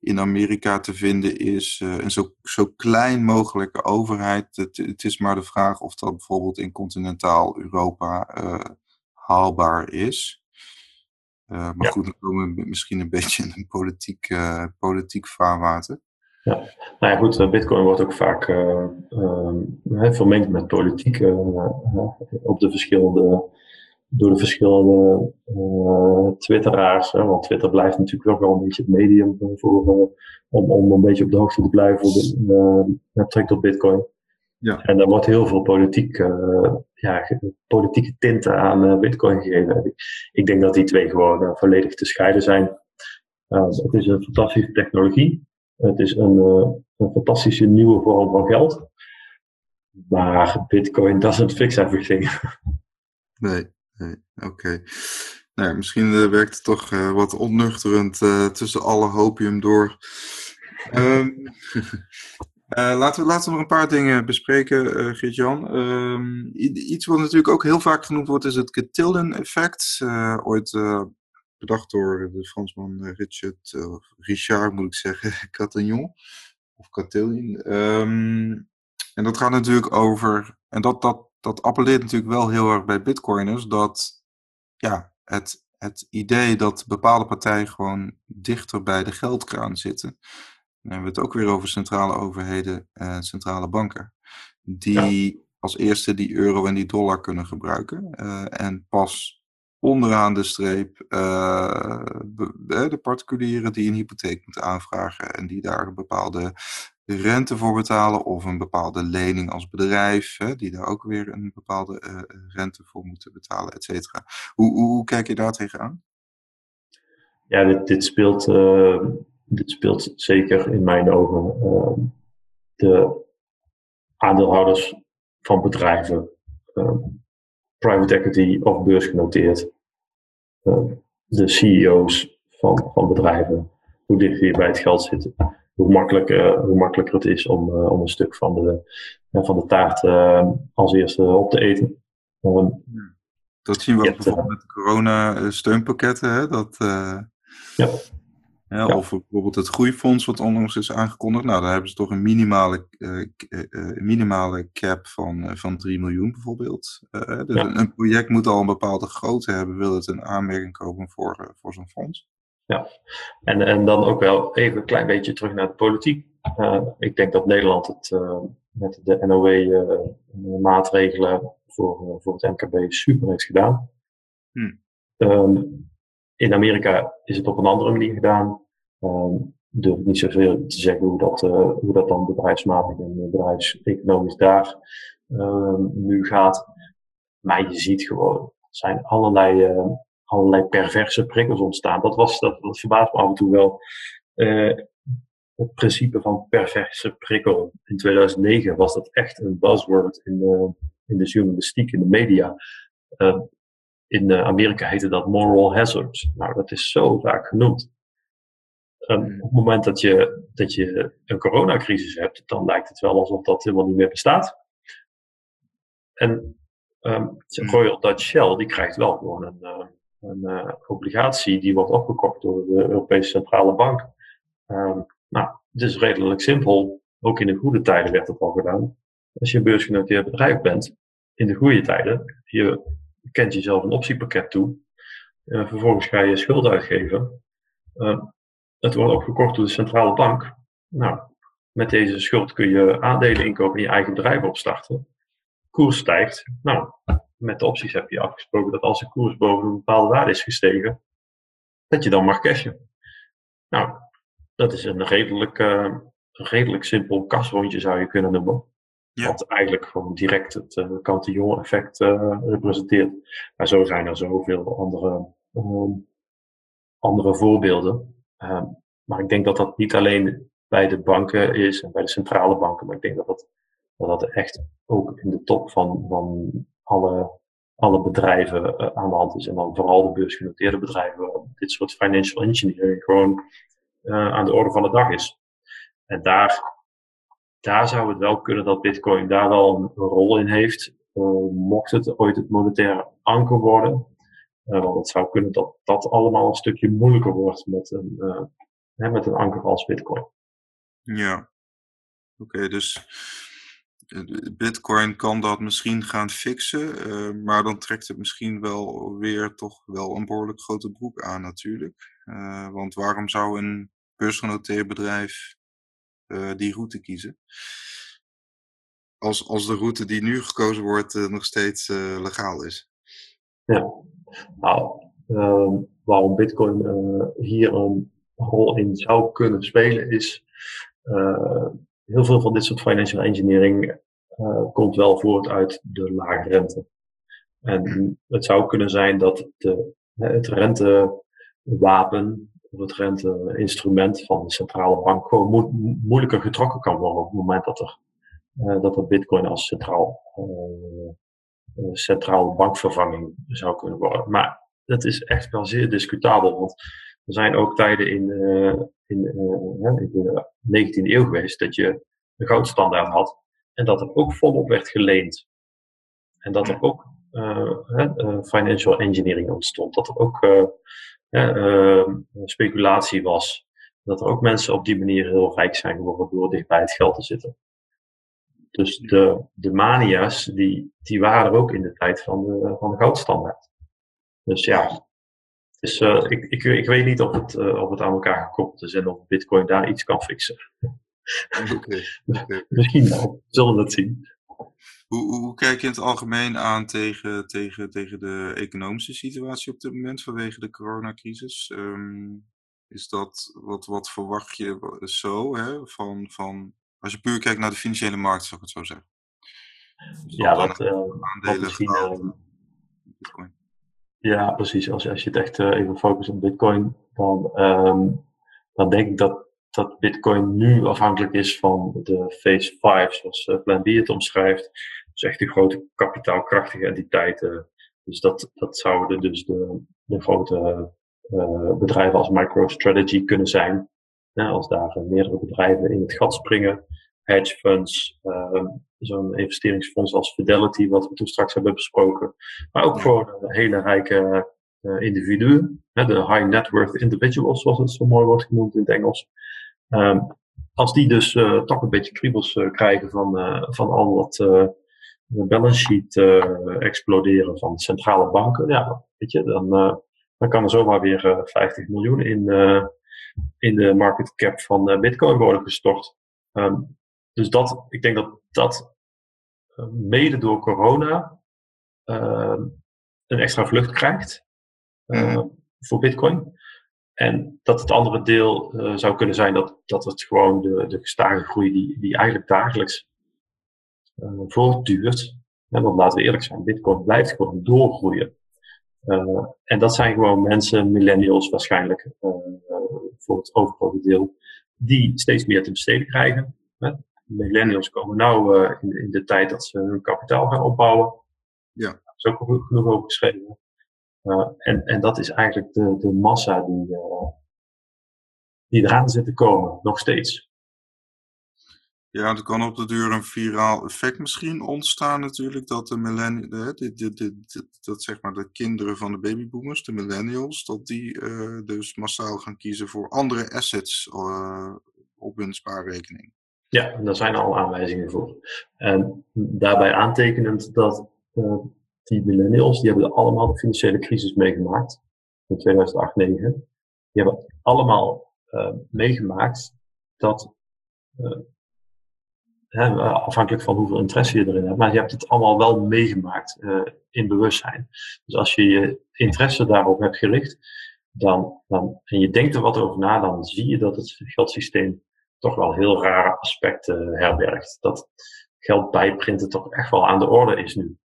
in Amerika te vinden is, uh, een zo, zo klein mogelijke overheid. Het, het is maar de vraag of dat bijvoorbeeld in continentaal Europa haalbaar is. maar ja. goed, dan komen we misschien een (laughs) beetje in een politiek, politiek vaarwater. Ja, nou ja, goed, eh, Bitcoin wordt ook vaak uh, uh, vermengd met politiek uh, op de verschillende, door de verschillende Twitteraars. want Twitter blijft natuurlijk ook wel een beetje het medium voor, om, om een beetje op de hoogte te blijven met trekt op Bitcoin. Ja. En daar wordt heel veel politiek, ja, politieke tinten aan Bitcoin gegeven. Ik, denk dat die twee gewoon volledig te scheiden zijn. het is een fantastische technologie. Het is een, uh, een fantastische nieuwe vorm van geld. Maar Bitcoin doesn't fix everything. (laughs) Nee, nee oké. Nou, misschien uh, werkt het toch uh, wat onnuchterend tussen alle hopium door. Um, laten, we, laten we nog een paar dingen bespreken, Geert-Jan. Um, iets wat natuurlijk ook heel vaak genoemd wordt, is het Cotillon-effect. ooit bedacht door de Fransman eh, Richard, of Richard moet ik zeggen, (laughs) Catagnon. Of Catillon. Um, en dat gaat natuurlijk over, en dat, dat, dat appelleert natuurlijk wel heel erg bij bitcoiners, dat ja, het, het idee dat bepaalde partijen gewoon dichter bij de geldkraan zitten. Dan hebben we het ook weer over centrale overheden en centrale banken. Die als eerste die euro en die dollar kunnen gebruiken. Uh, en pas onderaan de streep uh, de particulieren die een hypotheek moeten aanvragen en die daar een bepaalde rente voor betalen of een bepaalde lening als bedrijf, die daar ook weer een bepaalde uh, rente voor moeten betalen, et cetera. Hoe, hoe, kijk je daar tegenaan? Ja, dit, speelt, uh, dit speelt zeker in mijn ogen. De aandeelhouders van bedrijven private equity of beursgenoteerd. Uh, de CEO's van, van bedrijven, hoe dichter je bij het geld zit, hoe makkelijker, hoe makkelijker het is om, uh, om een stuk van de, van de taart als eerste op te eten. dat zien we ook bijvoorbeeld met de corona-steunpakketten. Hè? Dat, ja. Ja, Of bijvoorbeeld het groeifonds wat onlangs is aangekondigd. Nou, daar hebben ze toch een minimale, uh, minimale cap van, van 3 miljoen bijvoorbeeld. dus een, project moet al een bepaalde grootte hebben, wil het een aanmerking komen voor, voor zo'n fonds. Ja, en, en dan ook wel even een klein beetje terug naar de politiek. ik denk dat Nederland het met de NOW-maatregelen voor, voor het MKB super heeft gedaan. Hm. Um, in Amerika is het op een andere manier gedaan. Um, durf niet zoveel te zeggen hoe dat, uh, hoe dat dan bedrijfsmatig en bedrijfseconomisch daar um, nu gaat. Maar je ziet gewoon, er zijn allerlei, uh, allerlei perverse prikkels ontstaan. Dat, was, dat, dat verbaast me af en toe wel. Het principe van perverse prikkel in 2009 was dat echt een buzzword in de, in de journalistiek, in de media. Uh, in Amerika heette dat moral hazard. Nou, dat is zo vaak genoemd. Um, op het moment dat je, dat je een coronacrisis hebt, dan lijkt het wel alsof dat helemaal niet meer bestaat. En um, Royal Dutch Shell, die krijgt wel gewoon een, uh, een uh, obligatie die wordt opgekocht door de Europese Centrale Bank. Um, nou, het is redelijk simpel. Ook in de goede tijden werd het al gedaan. Als je een beursgenoteerd bedrijf bent, in de goede tijden, je kent jezelf een optiepakket toe. Uh, vervolgens ga je schuld uitgeven. Uh, het wordt opgekocht door de centrale bank. Nou, met deze schuld kun je aandelen inkopen en je eigen bedrijf opstarten. Koers stijgt. Nou, met de opties heb je afgesproken dat als de koers boven een bepaalde waarde is gestegen, dat je dan mag cashen. Nou, dat is een redelijk, een redelijk simpel kasrondje zou je kunnen noemen. Wat eigenlijk gewoon direct het uh, cantillon effect uh, representeert. Maar zo zijn er zoveel andere, um, andere voorbeelden. Um, maar ik denk dat dat niet alleen bij de banken is en bij de centrale banken, maar ik denk dat dat, dat, echt ook in de top van, van alle, alle bedrijven uh, aan de hand is. En dan vooral de beursgenoteerde bedrijven, dit soort financial engineering gewoon aan de orde van de dag is. En daar, daar zou het wel kunnen dat Bitcoin daar wel een rol in heeft. Uh, mocht het ooit het monetaire anker worden. Uh, want het zou kunnen dat dat allemaal een stukje moeilijker wordt met een, hè, met een anker als Bitcoin. Ja, oké, dus Bitcoin kan dat misschien gaan fixen, maar dan trekt het misschien wel weer toch wel een behoorlijk grote broek aan natuurlijk. Want waarom zou een beursgenoteerd bedrijf die route kiezen? Als, als de route die nu gekozen wordt nog steeds legaal is. Ja, nou, ehm, waarom Bitcoin hier een rol in zou kunnen spelen, is heel veel van dit soort financial engineering komt wel voort uit de lage rente. En het zou kunnen zijn dat de, het rentewapen of het renteinstrument van de centrale bank gewoon mo moeilijker getrokken kan worden op het moment dat er, uh, dat er bitcoin als centraal, centrale bankvervanging zou kunnen worden. Maar dat is echt wel zeer discutabel, want er zijn ook tijden in, uh, in, uh, de 19e eeuw geweest dat je een goudstandaard had en dat er ook volop werd geleend. En dat er ook uh, financial engineering ontstond. Dat er ook speculatie was. Dat er ook mensen op die manier heel rijk zijn geworden door dicht bij het geld te zitten. Dus de, de mania's, die, die waren er ook in de tijd van de, van de goudstandaard. Dus ja, dus uh, ik, ik, ik, weet niet of het, uh, of het aan elkaar gekoppeld is en of Bitcoin daar iets kan fixen. Okay. (laughs) Misschien wel, zullen we het zien. Hoe, hoe, kijk je in het algemeen aan tegen, tegen, tegen de economische situatie op dit moment vanwege de coronacrisis? Um, is dat, wat, wat verwacht je zo, hè, van, van, als je puur kijkt naar de financiële markt, zou ik het zo zeggen? Dus ja, dat, uh, aandelen, misschien, Bitcoin. Ja, precies. Als, als je het echt uh, even focust op Bitcoin, dan, um, dan denk ik dat, dat Bitcoin nu afhankelijk is van de Phase 5, zoals uh, Plan B het omschrijft. Dus echt de grote kapitaalkrachtige entiteiten. Dus dat, dat zouden dus de, de grote uh, bedrijven als MicroStrategy kunnen zijn. Ja, als daar meerdere bedrijven in het gat springen. Hedge funds, zo'n investeringsfonds als Fidelity, wat we toen straks hebben besproken. Maar ook voor hele rijke individuen, de high net worth individuals, zoals het zo mooi wordt genoemd in het Engels. Um, als die dus uh, toch een beetje kriebels uh, krijgen van, van al dat balance sheet exploderen van centrale banken, ja, weet je, dan, dan kan er zomaar weer 50 miljoen in, in de market cap van Bitcoin worden gestort. Um, dus dat, ik denk dat dat mede door corona uh, een extra vlucht krijgt. Uh, voor Bitcoin. En dat het andere deel uh, zou kunnen zijn dat, dat het gewoon de, de gestage groei die, die eigenlijk dagelijks uh, voortduurt. En want laten we eerlijk zijn, Bitcoin blijft gewoon doorgroeien. Uh, en dat zijn gewoon mensen, millennials waarschijnlijk, voor het overgrote deel, die steeds meer te besteden krijgen. Hè? Millennials komen nou in, de, in de tijd dat ze hun kapitaal gaan opbouwen. Ja. Daar is ook genoeg over geschreven. Uh, en, en dat is eigenlijk de, de massa die, uh, die eraan zit te komen, nog steeds. Ja, er kan op de duur een viraal effect misschien ontstaan natuurlijk, dat de millennials, dat zeg maar de kinderen van de babyboomers, de millennials, dat die uh, dus massaal gaan kiezen voor andere assets op hun spaarrekening. Ja, daar zijn al aanwijzingen voor. En daarbij aantekenend dat die millennials, die hebben allemaal de financiële crisis meegemaakt. In 2008, 2009. Die hebben allemaal uh, meegemaakt dat, hè, afhankelijk van hoeveel interesse je erin hebt, maar je hebt het allemaal wel meegemaakt uh, in bewustzijn. Dus als je je interesse daarop hebt gericht, dan, dan, en je denkt er wat over na, dan zie je dat het geldsysteem toch wel heel rare aspecten herbergt. Dat geld bijprinten toch echt wel aan de orde is nu.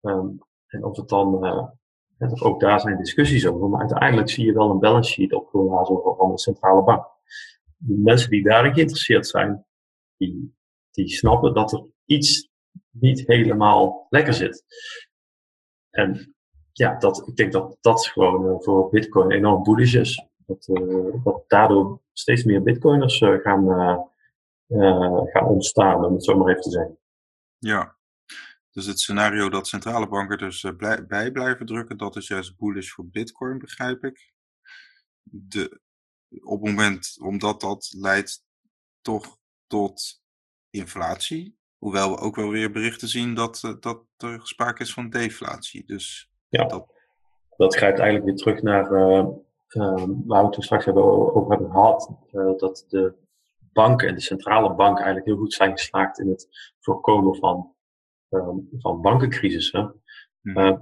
Um, en of het dan, uh, ook daar zijn discussies over, maar uiteindelijk zie je wel een balance sheet opgeblazen van de centrale bank. De mensen die daarin geïnteresseerd zijn, die, die snappen dat er iets niet helemaal lekker zit. En ja, dat, ik denk dat dat gewoon uh, voor Bitcoin enorm bullish is. Dat, uh, dat daardoor steeds meer Bitcoiners gaan, gaan ontstaan, om het zo maar even te zeggen. Ja, dus het scenario dat centrale banken dus blij, bij blijven drukken, dat is juist bullish voor Bitcoin, begrijp ik. De, op het moment, omdat dat leidt toch tot inflatie. Hoewel we ook wel weer berichten zien dat, dat er sprake is van deflatie. Dus ja, dat, dat grijpt eigenlijk weer terug naar uh, uh, waar we het toen straks hebben, over hebben gehad. Uh, dat de banken en de centrale banken eigenlijk heel goed zijn geslaagd in het voorkomen van van bankencrisissen. Uh,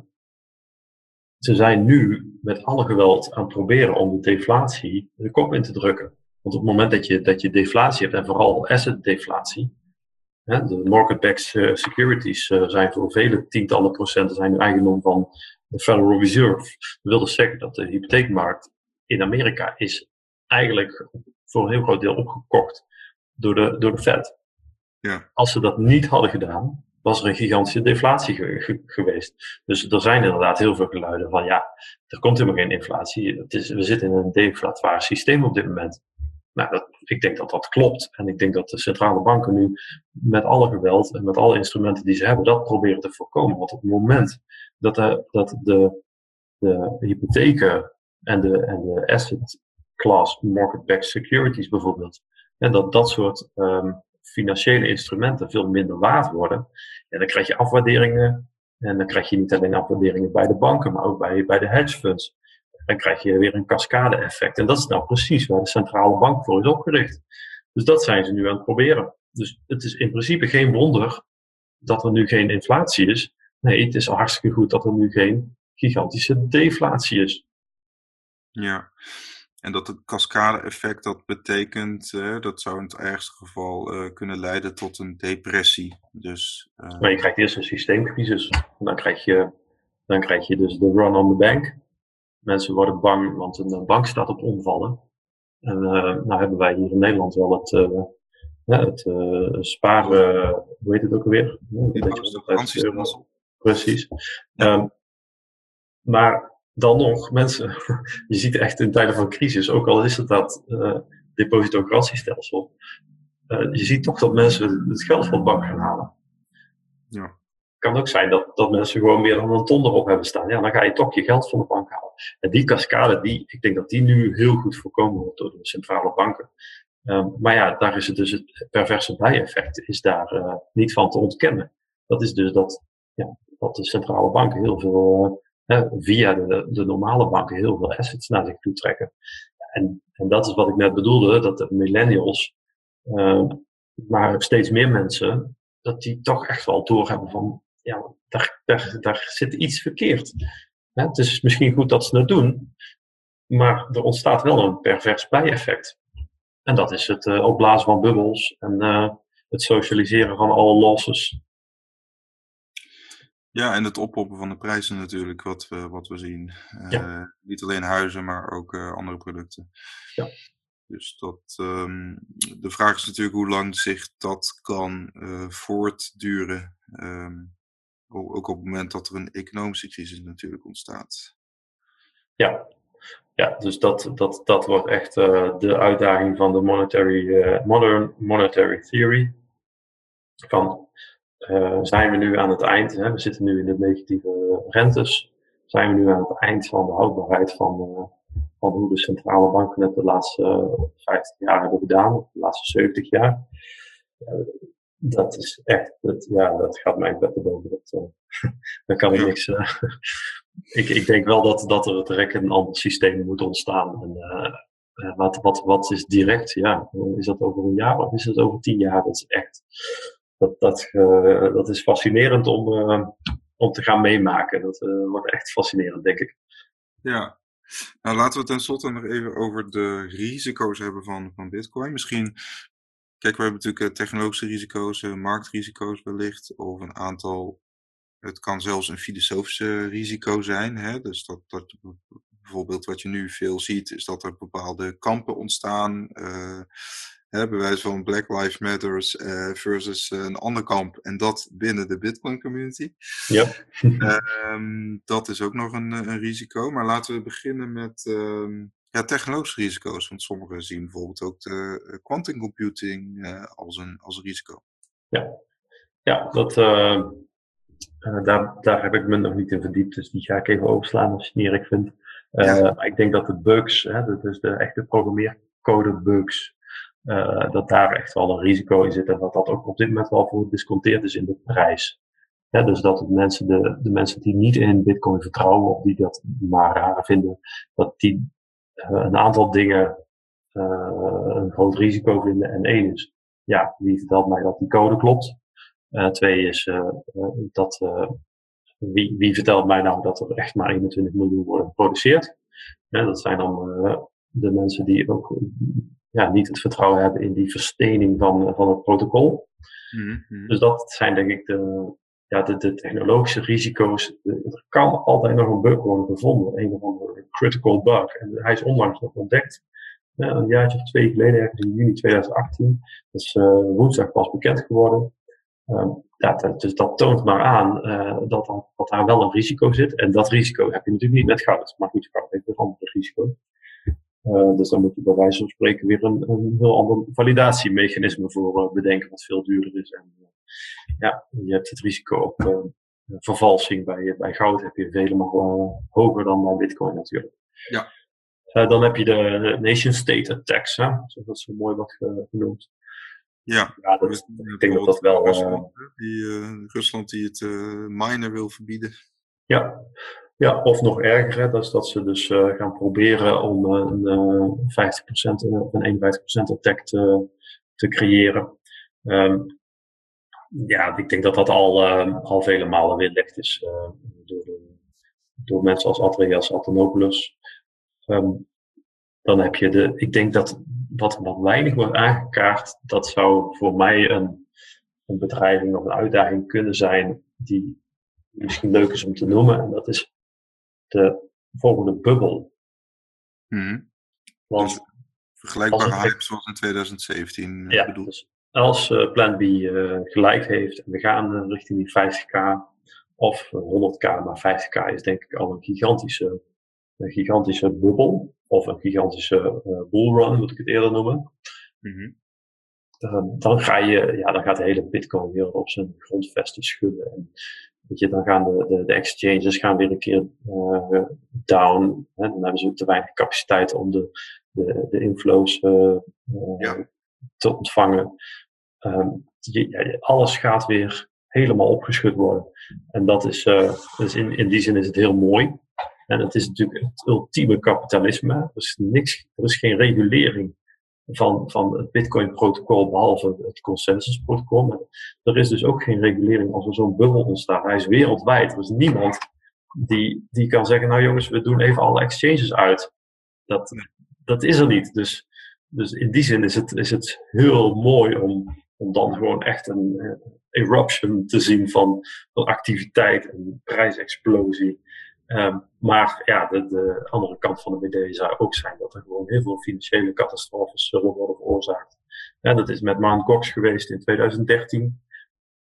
ze zijn nu met alle geweld aan het proberen om de deflatie de kop in te drukken. Want op het moment dat je, dat je deflatie hebt, en vooral asset deflatie, hè, de market-backed uh, securities uh, zijn voor vele tientallen procenten zijn nu eigendom van de Federal Reserve. Dat wil dus zeggen dat de hypotheekmarkt in Amerika is eigenlijk voor een heel groot deel opgekocht door de, door de Fed. Ja. Als ze dat niet hadden gedaan, was er een gigantische deflatie geweest. Dus er zijn inderdaad heel veel geluiden van ja, er komt helemaal geen inflatie. Het is, we zitten in een deflatoir systeem op dit moment. Nou, dat, ik denk dat dat klopt. En ik denk dat de centrale banken nu met alle geweld en met alle instrumenten die ze hebben, dat proberen te voorkomen. Want op het moment dat de, dat de, de hypotheken en de, en de asset class market-backed securities bijvoorbeeld, en dat dat soort um, financiële instrumenten veel minder waard worden, en dan krijg je afwaarderingen. En dan krijg je niet alleen afwaarderingen bij de banken, maar ook bij, bij de hedge funds. Dan krijg je weer een cascade-effect. En dat is nou precies waar de centrale bank voor is opgericht. Dus dat zijn ze nu aan het proberen. Dus het is in principe geen wonder dat er nu geen inflatie is. Nee, het is hartstikke goed dat er nu geen gigantische deflatie is. Ja, en dat het cascade-effect dat betekent, uh, dat zou in het ergste geval uh, kunnen leiden tot een depressie. Dus, uh... Maar je krijgt eerst een systeemcrisis. Dan krijg, je, dan krijg je dus de run on the bank. Mensen worden bang, want een bank staat op omvallen. En nou hebben wij hier in Nederland wel het, het sparen, hoe heet het ook alweer? Ja, Precies. Um, maar dan nog, mensen, (laughs) je ziet echt in tijden van crisis, ook al is het dat uh, depositogarantiestelsel, uh, je ziet toch dat mensen het geld van de bank gaan halen. Ja. Het kan ook zijn dat, dat mensen gewoon meer dan een ton erop hebben staan. Ja, dan ga je toch je geld van de bank halen. En die cascade, die, ik denk dat die nu heel goed voorkomen wordt door de centrale banken. Um, maar ja, daar is het dus het perverse bijeffect is daar uh, niet van te ontkennen. Dat is dus dat, ja, dat de centrale banken heel veel via de, de normale banken heel veel assets naar zich toe trekken. En, en dat is wat ik net bedoelde, dat de millennials, uh, maar steeds meer mensen, dat die toch echt wel doorhebben van, ja, daar, daar, daar zit iets verkeerd. Hè, het is misschien goed dat ze het doen, maar er ontstaat wel een pervers bijeffect. En dat is het uh, opblazen van bubbels en uh, het socialiseren van alle losses. Ja, en het oppoppen van de prijzen natuurlijk, wat we, wat we zien. Uh, ja. Niet alleen huizen, maar ook andere producten. Ja. Dus dat, um, de vraag is natuurlijk hoe lang zich dat kan voortduren. Um, ook op het moment dat er een economische crisis natuurlijk ontstaat. Ja, ja dus dat, dat, dat wordt echt de uitdaging van de monetary, modern monetary theory. Van, uh, zijn we nu aan het eind, hè, we zitten nu in de negatieve rentes, zijn we nu aan het eind van de houdbaarheid van, van hoe de centrale banken het de laatste 50 jaar hebben gedaan, of de laatste 70 jaar dat is echt, dat, ja, dat gaat mijn bed boven. Dat, (laughs) daar kan ik niks. (laughs) Ik, ik denk wel dat, dat er direct een ander systeem moet ontstaan. En, uh, wat, wat, wat is direct? Ja, is dat over een jaar of is dat over tien jaar? Dat is echt, dat, dat, dat is fascinerend om, om te gaan meemaken. Dat wordt echt fascinerend, denk ik. Ja, nou, laten we tenslotte nog even over de risico's hebben van, van Bitcoin. Misschien Kijk, we hebben natuurlijk eh, technologische risico's, eh, marktrisico's wellicht, of een aantal. Het kan zelfs een filosofische risico zijn. Hè? Dus dat, dat bijvoorbeeld wat je nu veel ziet, is dat er bepaalde kampen ontstaan. Uh, hè, bij wijze van Black Lives Matters uh, versus een ander kamp. En dat binnen de Bitcoin community. Ja. um, dat is ook nog een, een, risico. Maar laten we beginnen met. Um, ja, technologische risico's. Want sommigen zien bijvoorbeeld ook de eh, quantum computing uh, als, een, als een risico. Ja, ja dat, daar, daar heb ik me nog niet in verdiept. Dus die ga ik even overslaan als je het niet erg vindt. Ja. Maar ik denk dat de bugs, hè, dus de echte programmeercode bugs, dat daar echt wel een risico in zit. En dat dat ook op dit moment wel voor gedisconteerd is in de prijs. Ja, dus dat de mensen, de, de mensen die niet in Bitcoin vertrouwen of die dat maar raar vinden, dat die eh, een aantal dingen eh, een groot risico vinden. En één is, ja, wie vertelt mij dat die code klopt? Twee is dat wie, wie vertelt mij nou dat er echt maar 21 miljoen worden geproduceerd? Ja, dat zijn dan de mensen die ook ja, niet het vertrouwen hebben in die verstening van, van het protocol. Mm -hmm. Dus dat zijn denk ik de, ja, de, de technologische risico's. er kan altijd nog een bug worden gevonden, een of andere critical bug. En hij is onlangs nog ontdekt. een jaartje of twee geleden, ergens in juni 2018. Dat is uh, woensdag pas bekend geworden. Um, ja, dat, dus dat toont maar aan uh, dat, dat daar wel een risico zit. En dat risico heb je natuurlijk niet met goud. Maar goed, goud heeft een ander risico. Uh, dus dan moet je bij wijze van spreken weer een, een heel ander validatiemechanisme voor bedenken, wat veel duurder is. En, ja, je hebt het risico op vervalsing. Bij, bij goud heb je vele malen hoger dan bij bitcoin natuurlijk. Ja. Dan heb je de nation-state attacks, hè? zoals dat zo mooi wordt genoemd. Ja, ja dat, ik denk dat dat wel... Rusland, die, Rusland die het miner wil verbieden. Ja, ja, of nog erger, dat is dat ze dus uh, gaan proberen om een uh, 50% of een 51% attack te, te creëren. Um, ja, ik denk dat dat al, al vele malen weerlegd is door, door mensen als Andreas Antonopoulos. Um, dan heb je de, ik denk dat wat, wat weinig wordt aangekaart, dat zou voor mij een, een bedreiging of een uitdaging kunnen zijn die misschien leuk is om te noemen. En dat is de volgende bubbel. Mm. Want, dus vergelijkbare hype zoals in 2017 ja, bedoeld. Dus als uh, Plan B uh, gelijk heeft en we gaan richting die 50k of 100k, maar 50k is denk ik al een gigantische, een gigantische bubbel of een gigantische bullrun, moet ik het eerder noemen. Mm -hmm. Dan, ga je, ja, dan gaat de hele Bitcoin weer op zijn grondvesten schudden. En, weet je, dan gaan de, de, de exchanges gaan weer een keer down. Hè? Dan hebben ze te weinig capaciteit om de, de, de inflows ja. te ontvangen. Um, je, alles gaat weer helemaal opgeschud worden. En dat is, uh, dus in, in die zin is het heel mooi. En het is natuurlijk het ultieme kapitalisme. Er is, niks, er is geen regulering van, van het Bitcoin-protocol, behalve het consensus-protocol. Maar er is dus ook geen regulering als er zo'n bubbel ontstaat. Hij is wereldwijd. Er is niemand die, die kan zeggen, nou jongens, we doen even alle exchanges uit. dat, dat is er niet. Dus, dus in die zin is het, is het heel mooi om, om dan gewoon echt een eruption te zien van, van activiteit en prijsexplosie. Um, maar ja, de, de, andere kant van de medaille zou ook zijn dat er gewoon heel veel financiële catastrofes zullen worden veroorzaakt. Ja, dat is met Mt. Gox geweest in 2013.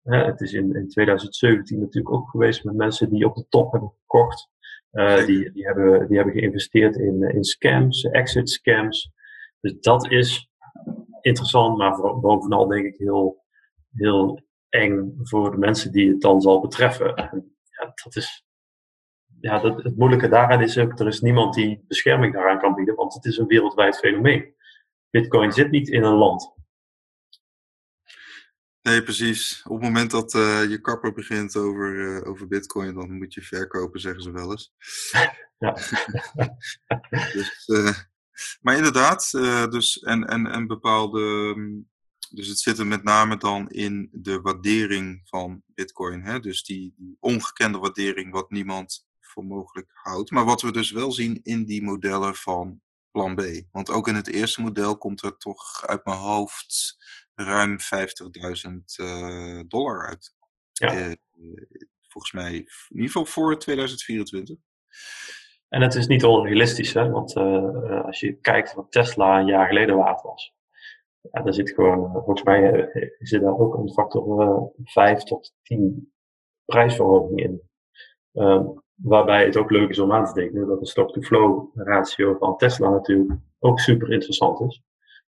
Ja, het is in, in 2017 natuurlijk ook geweest met mensen die op de top hebben gekocht. Uh, die, die, hebben, die hebben geïnvesteerd in, in scams, exit scams. Dus dat is interessant, maar bovenal denk ik heel, heel eng voor de mensen die het dan zal betreffen. En ja, dat is, ja, dat, het moeilijke daaraan is ook, er is niemand die bescherming daaraan kan bieden, want het is een wereldwijd fenomeen. Bitcoin zit niet in een land. Nee, precies. Op het moment dat uh, je kapper begint over, uh, over bitcoin, dan moet je verkopen, zeggen ze wel eens. (laughs) Ja. (laughs) dus, uh, maar inderdaad, dus en, en, en bepaalde. Dus het zit er met name dan in de waardering van bitcoin. Hè? Dus die, die ongekende waardering wat niemand voor mogelijk houdt. Maar wat we dus wel zien in die modellen van plan B. Want ook in het eerste model komt er toch uit mijn hoofd ruim 50.000 uh, dollar uit. Ja. Uh, volgens mij in ieder geval voor 2024. En het is niet onrealistisch, hè? want uh, als je kijkt wat Tesla een jaar geleden waard was. Ja, daar zit gewoon, volgens mij zit daar ook een factor 5 tot 10 prijsverhoging in. Um, waarbij het ook leuk is om aan te denken dat de stock-to-flow ratio van Tesla natuurlijk ook super interessant is.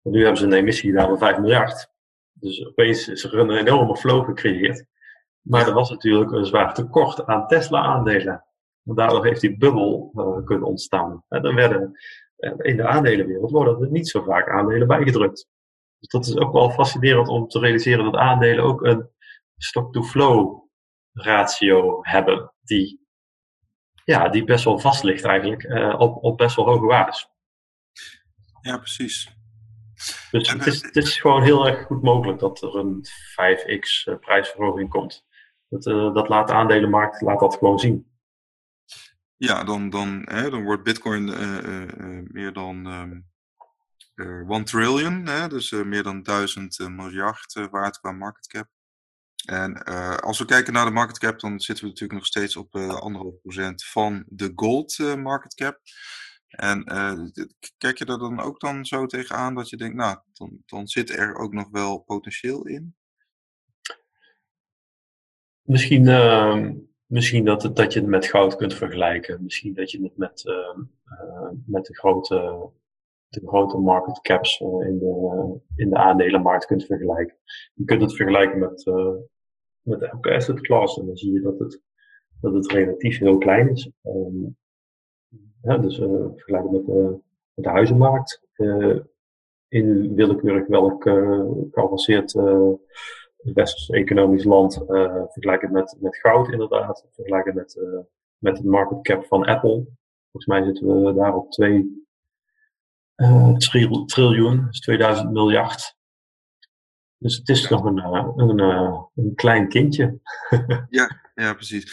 Want nu hebben ze een emissie daar van 5 miljard. Dus opeens is er een enorme flow gecreëerd. Maar er was natuurlijk een zwaar tekort aan Tesla-aandelen. En daardoor heeft die bubbel uh, kunnen ontstaan. En dan werden uh, in de aandelenwereld worden er niet zo vaak aandelen bijgedrukt. Dus dat is ook wel fascinerend om te realiseren dat aandelen ook een stock-to-flow ratio hebben. Die, ja, die best wel vast ligt eigenlijk uh, op, op best wel hoge waardes. Ja, precies. Dus het is, het is gewoon heel erg goed mogelijk dat er een 5x prijsverhoging komt. Dat, uh, dat laat de aandelenmarkt laat dat gewoon zien. Ja, dan, dan, hè, dan wordt Bitcoin uh, meer dan um, 1 trillion, hè, dus meer dan 1000 miljard waard qua market cap. En als we kijken naar de market cap, dan zitten we natuurlijk nog steeds op anderhalf procent van de gold market cap. En kijk je daar dan ook dan zo tegenaan dat je denkt, nou, dan, dan zit er ook nog wel potentieel in? Misschien, uh, misschien dat, het, dat je het met goud kunt vergelijken. Misschien dat je het met, uh, met de, grote, de grote market caps in, de, in de aandelenmarkt kunt vergelijken. Je kunt het vergelijken met, met elke asset class en dan zie je dat het, dat het relatief heel klein is. Um, ja, dus uh, vergelijken met, uh, met de huizenmarkt. Uh, in willekeurig welk geavanceerd westers economisch land vergelijken met, met goud inderdaad. Vergelijken met, met de market cap van Apple. Volgens mij zitten we daar op 2 triljoen, dus 2000 miljard. Dus het is nog een, een, een klein kindje. (laughs) ja, ja, precies.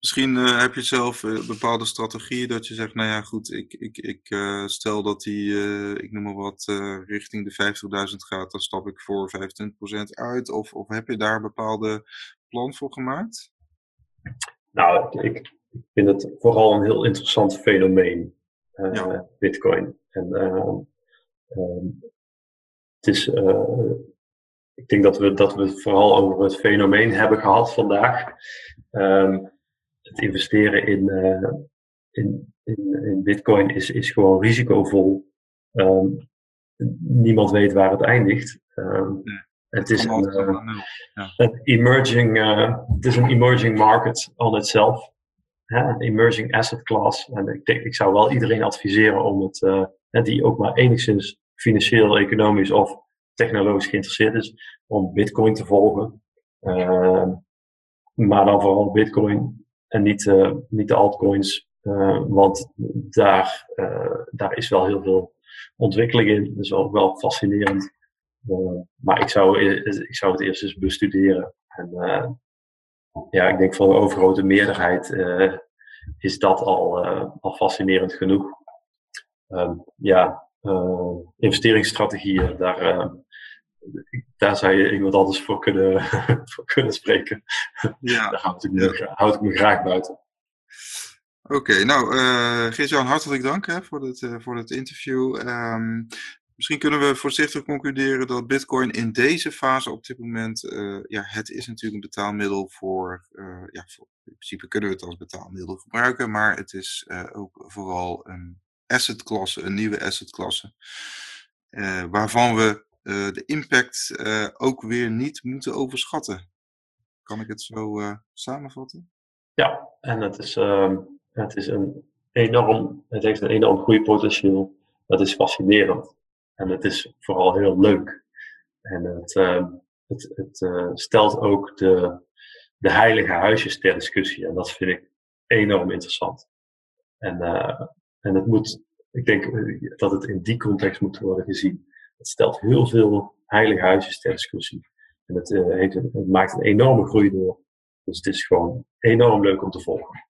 Misschien uh, heb je zelf bepaalde strategieën dat je zegt, nou ja, goed, ik, ik, ik uh, stel dat die, ik noem maar wat, richting de 50.000 gaat, dan stap ik voor 25% uit. Of, of heb je daar een bepaalde plan voor gemaakt? Nou, ik, ik vind het vooral een heel interessant fenomeen, ja. Bitcoin. En ehm, ehm, het is ik denk dat we, dat we het vooral over het fenomeen hebben gehad vandaag. Um, het investeren in, uh, in, in, in, Bitcoin is, is gewoon risicovol. Um, niemand weet waar het eindigt. Um, het is een, uh, een emerging, uh, het is een emerging market on itself. Een emerging asset class. En ik, denk, ik zou wel iedereen adviseren om het, die ook maar enigszins financieel, economisch of technologisch geïnteresseerd is, om Bitcoin te volgen. Uh, maar dan vooral Bitcoin en niet, uh, niet de altcoins. Uh, want daar, daar is wel heel veel ontwikkeling in. Is ook wel fascinerend. maar ik zou, ik zou het eerst eens bestuderen. En ja, ik denk voor de overgrote meerderheid is dat al, al fascinerend genoeg. ehm, ja, investeringsstrategieën, daar, daar zou je iemand anders voor kunnen, (laughs) voor kunnen spreken. Ja. daar houd ik, me, houd ik me graag buiten. Oké, nou uh, Geert-Jan, hartelijk dank hè, voor, uh, voor dit interview. Um, misschien kunnen we voorzichtig concluderen dat Bitcoin in deze fase op dit moment, uh, ja, het is natuurlijk een betaalmiddel voor, ja, voor, in principe kunnen we het als betaalmiddel gebruiken, maar het is ook vooral een assetklasse, een nieuwe assetklasse, waarvan we de impact ook weer niet moeten overschatten. Kan ik het zo samenvatten? Ja, en het is ehm, het, is een enorm, het heeft een enorm groeipotentieel. Dat is fascinerend. En het is vooral heel leuk. En het, uh, het, het uh, stelt ook de, de heilige huisjes ter discussie. En dat vind ik enorm interessant. En, uh, en het moet, ik denk dat het in die context moet worden gezien. Het stelt heel veel heilige huisjes ter discussie. En het, heeft, het maakt een enorme groei door. Dus het is gewoon enorm leuk om te volgen.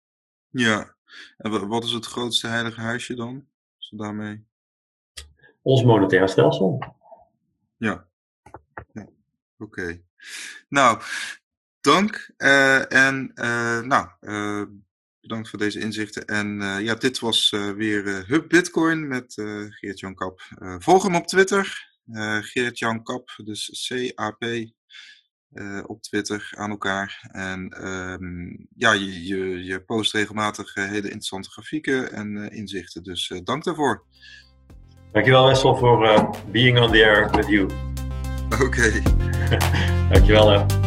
Ja, en wat is het grootste heilige huisje dan? Zo daarmee? Ons monetair stelsel. Ja. Oké. Nou, dank. Uh, en uh, nou, uh, bedankt voor deze inzichten. En ja, dit was weer Hub Bitcoin met Geert-Jan Kap. volg hem op Twitter. Geert-Jan Kap, dus C-A-P op Twitter aan elkaar. En um, ja, je, je, je, post regelmatig hele interessante grafieken en inzichten. Dus dank daarvoor. Dankjewel Wessel voor being on the air with you. Oké. Okay. (laughs) Dankjewel hè.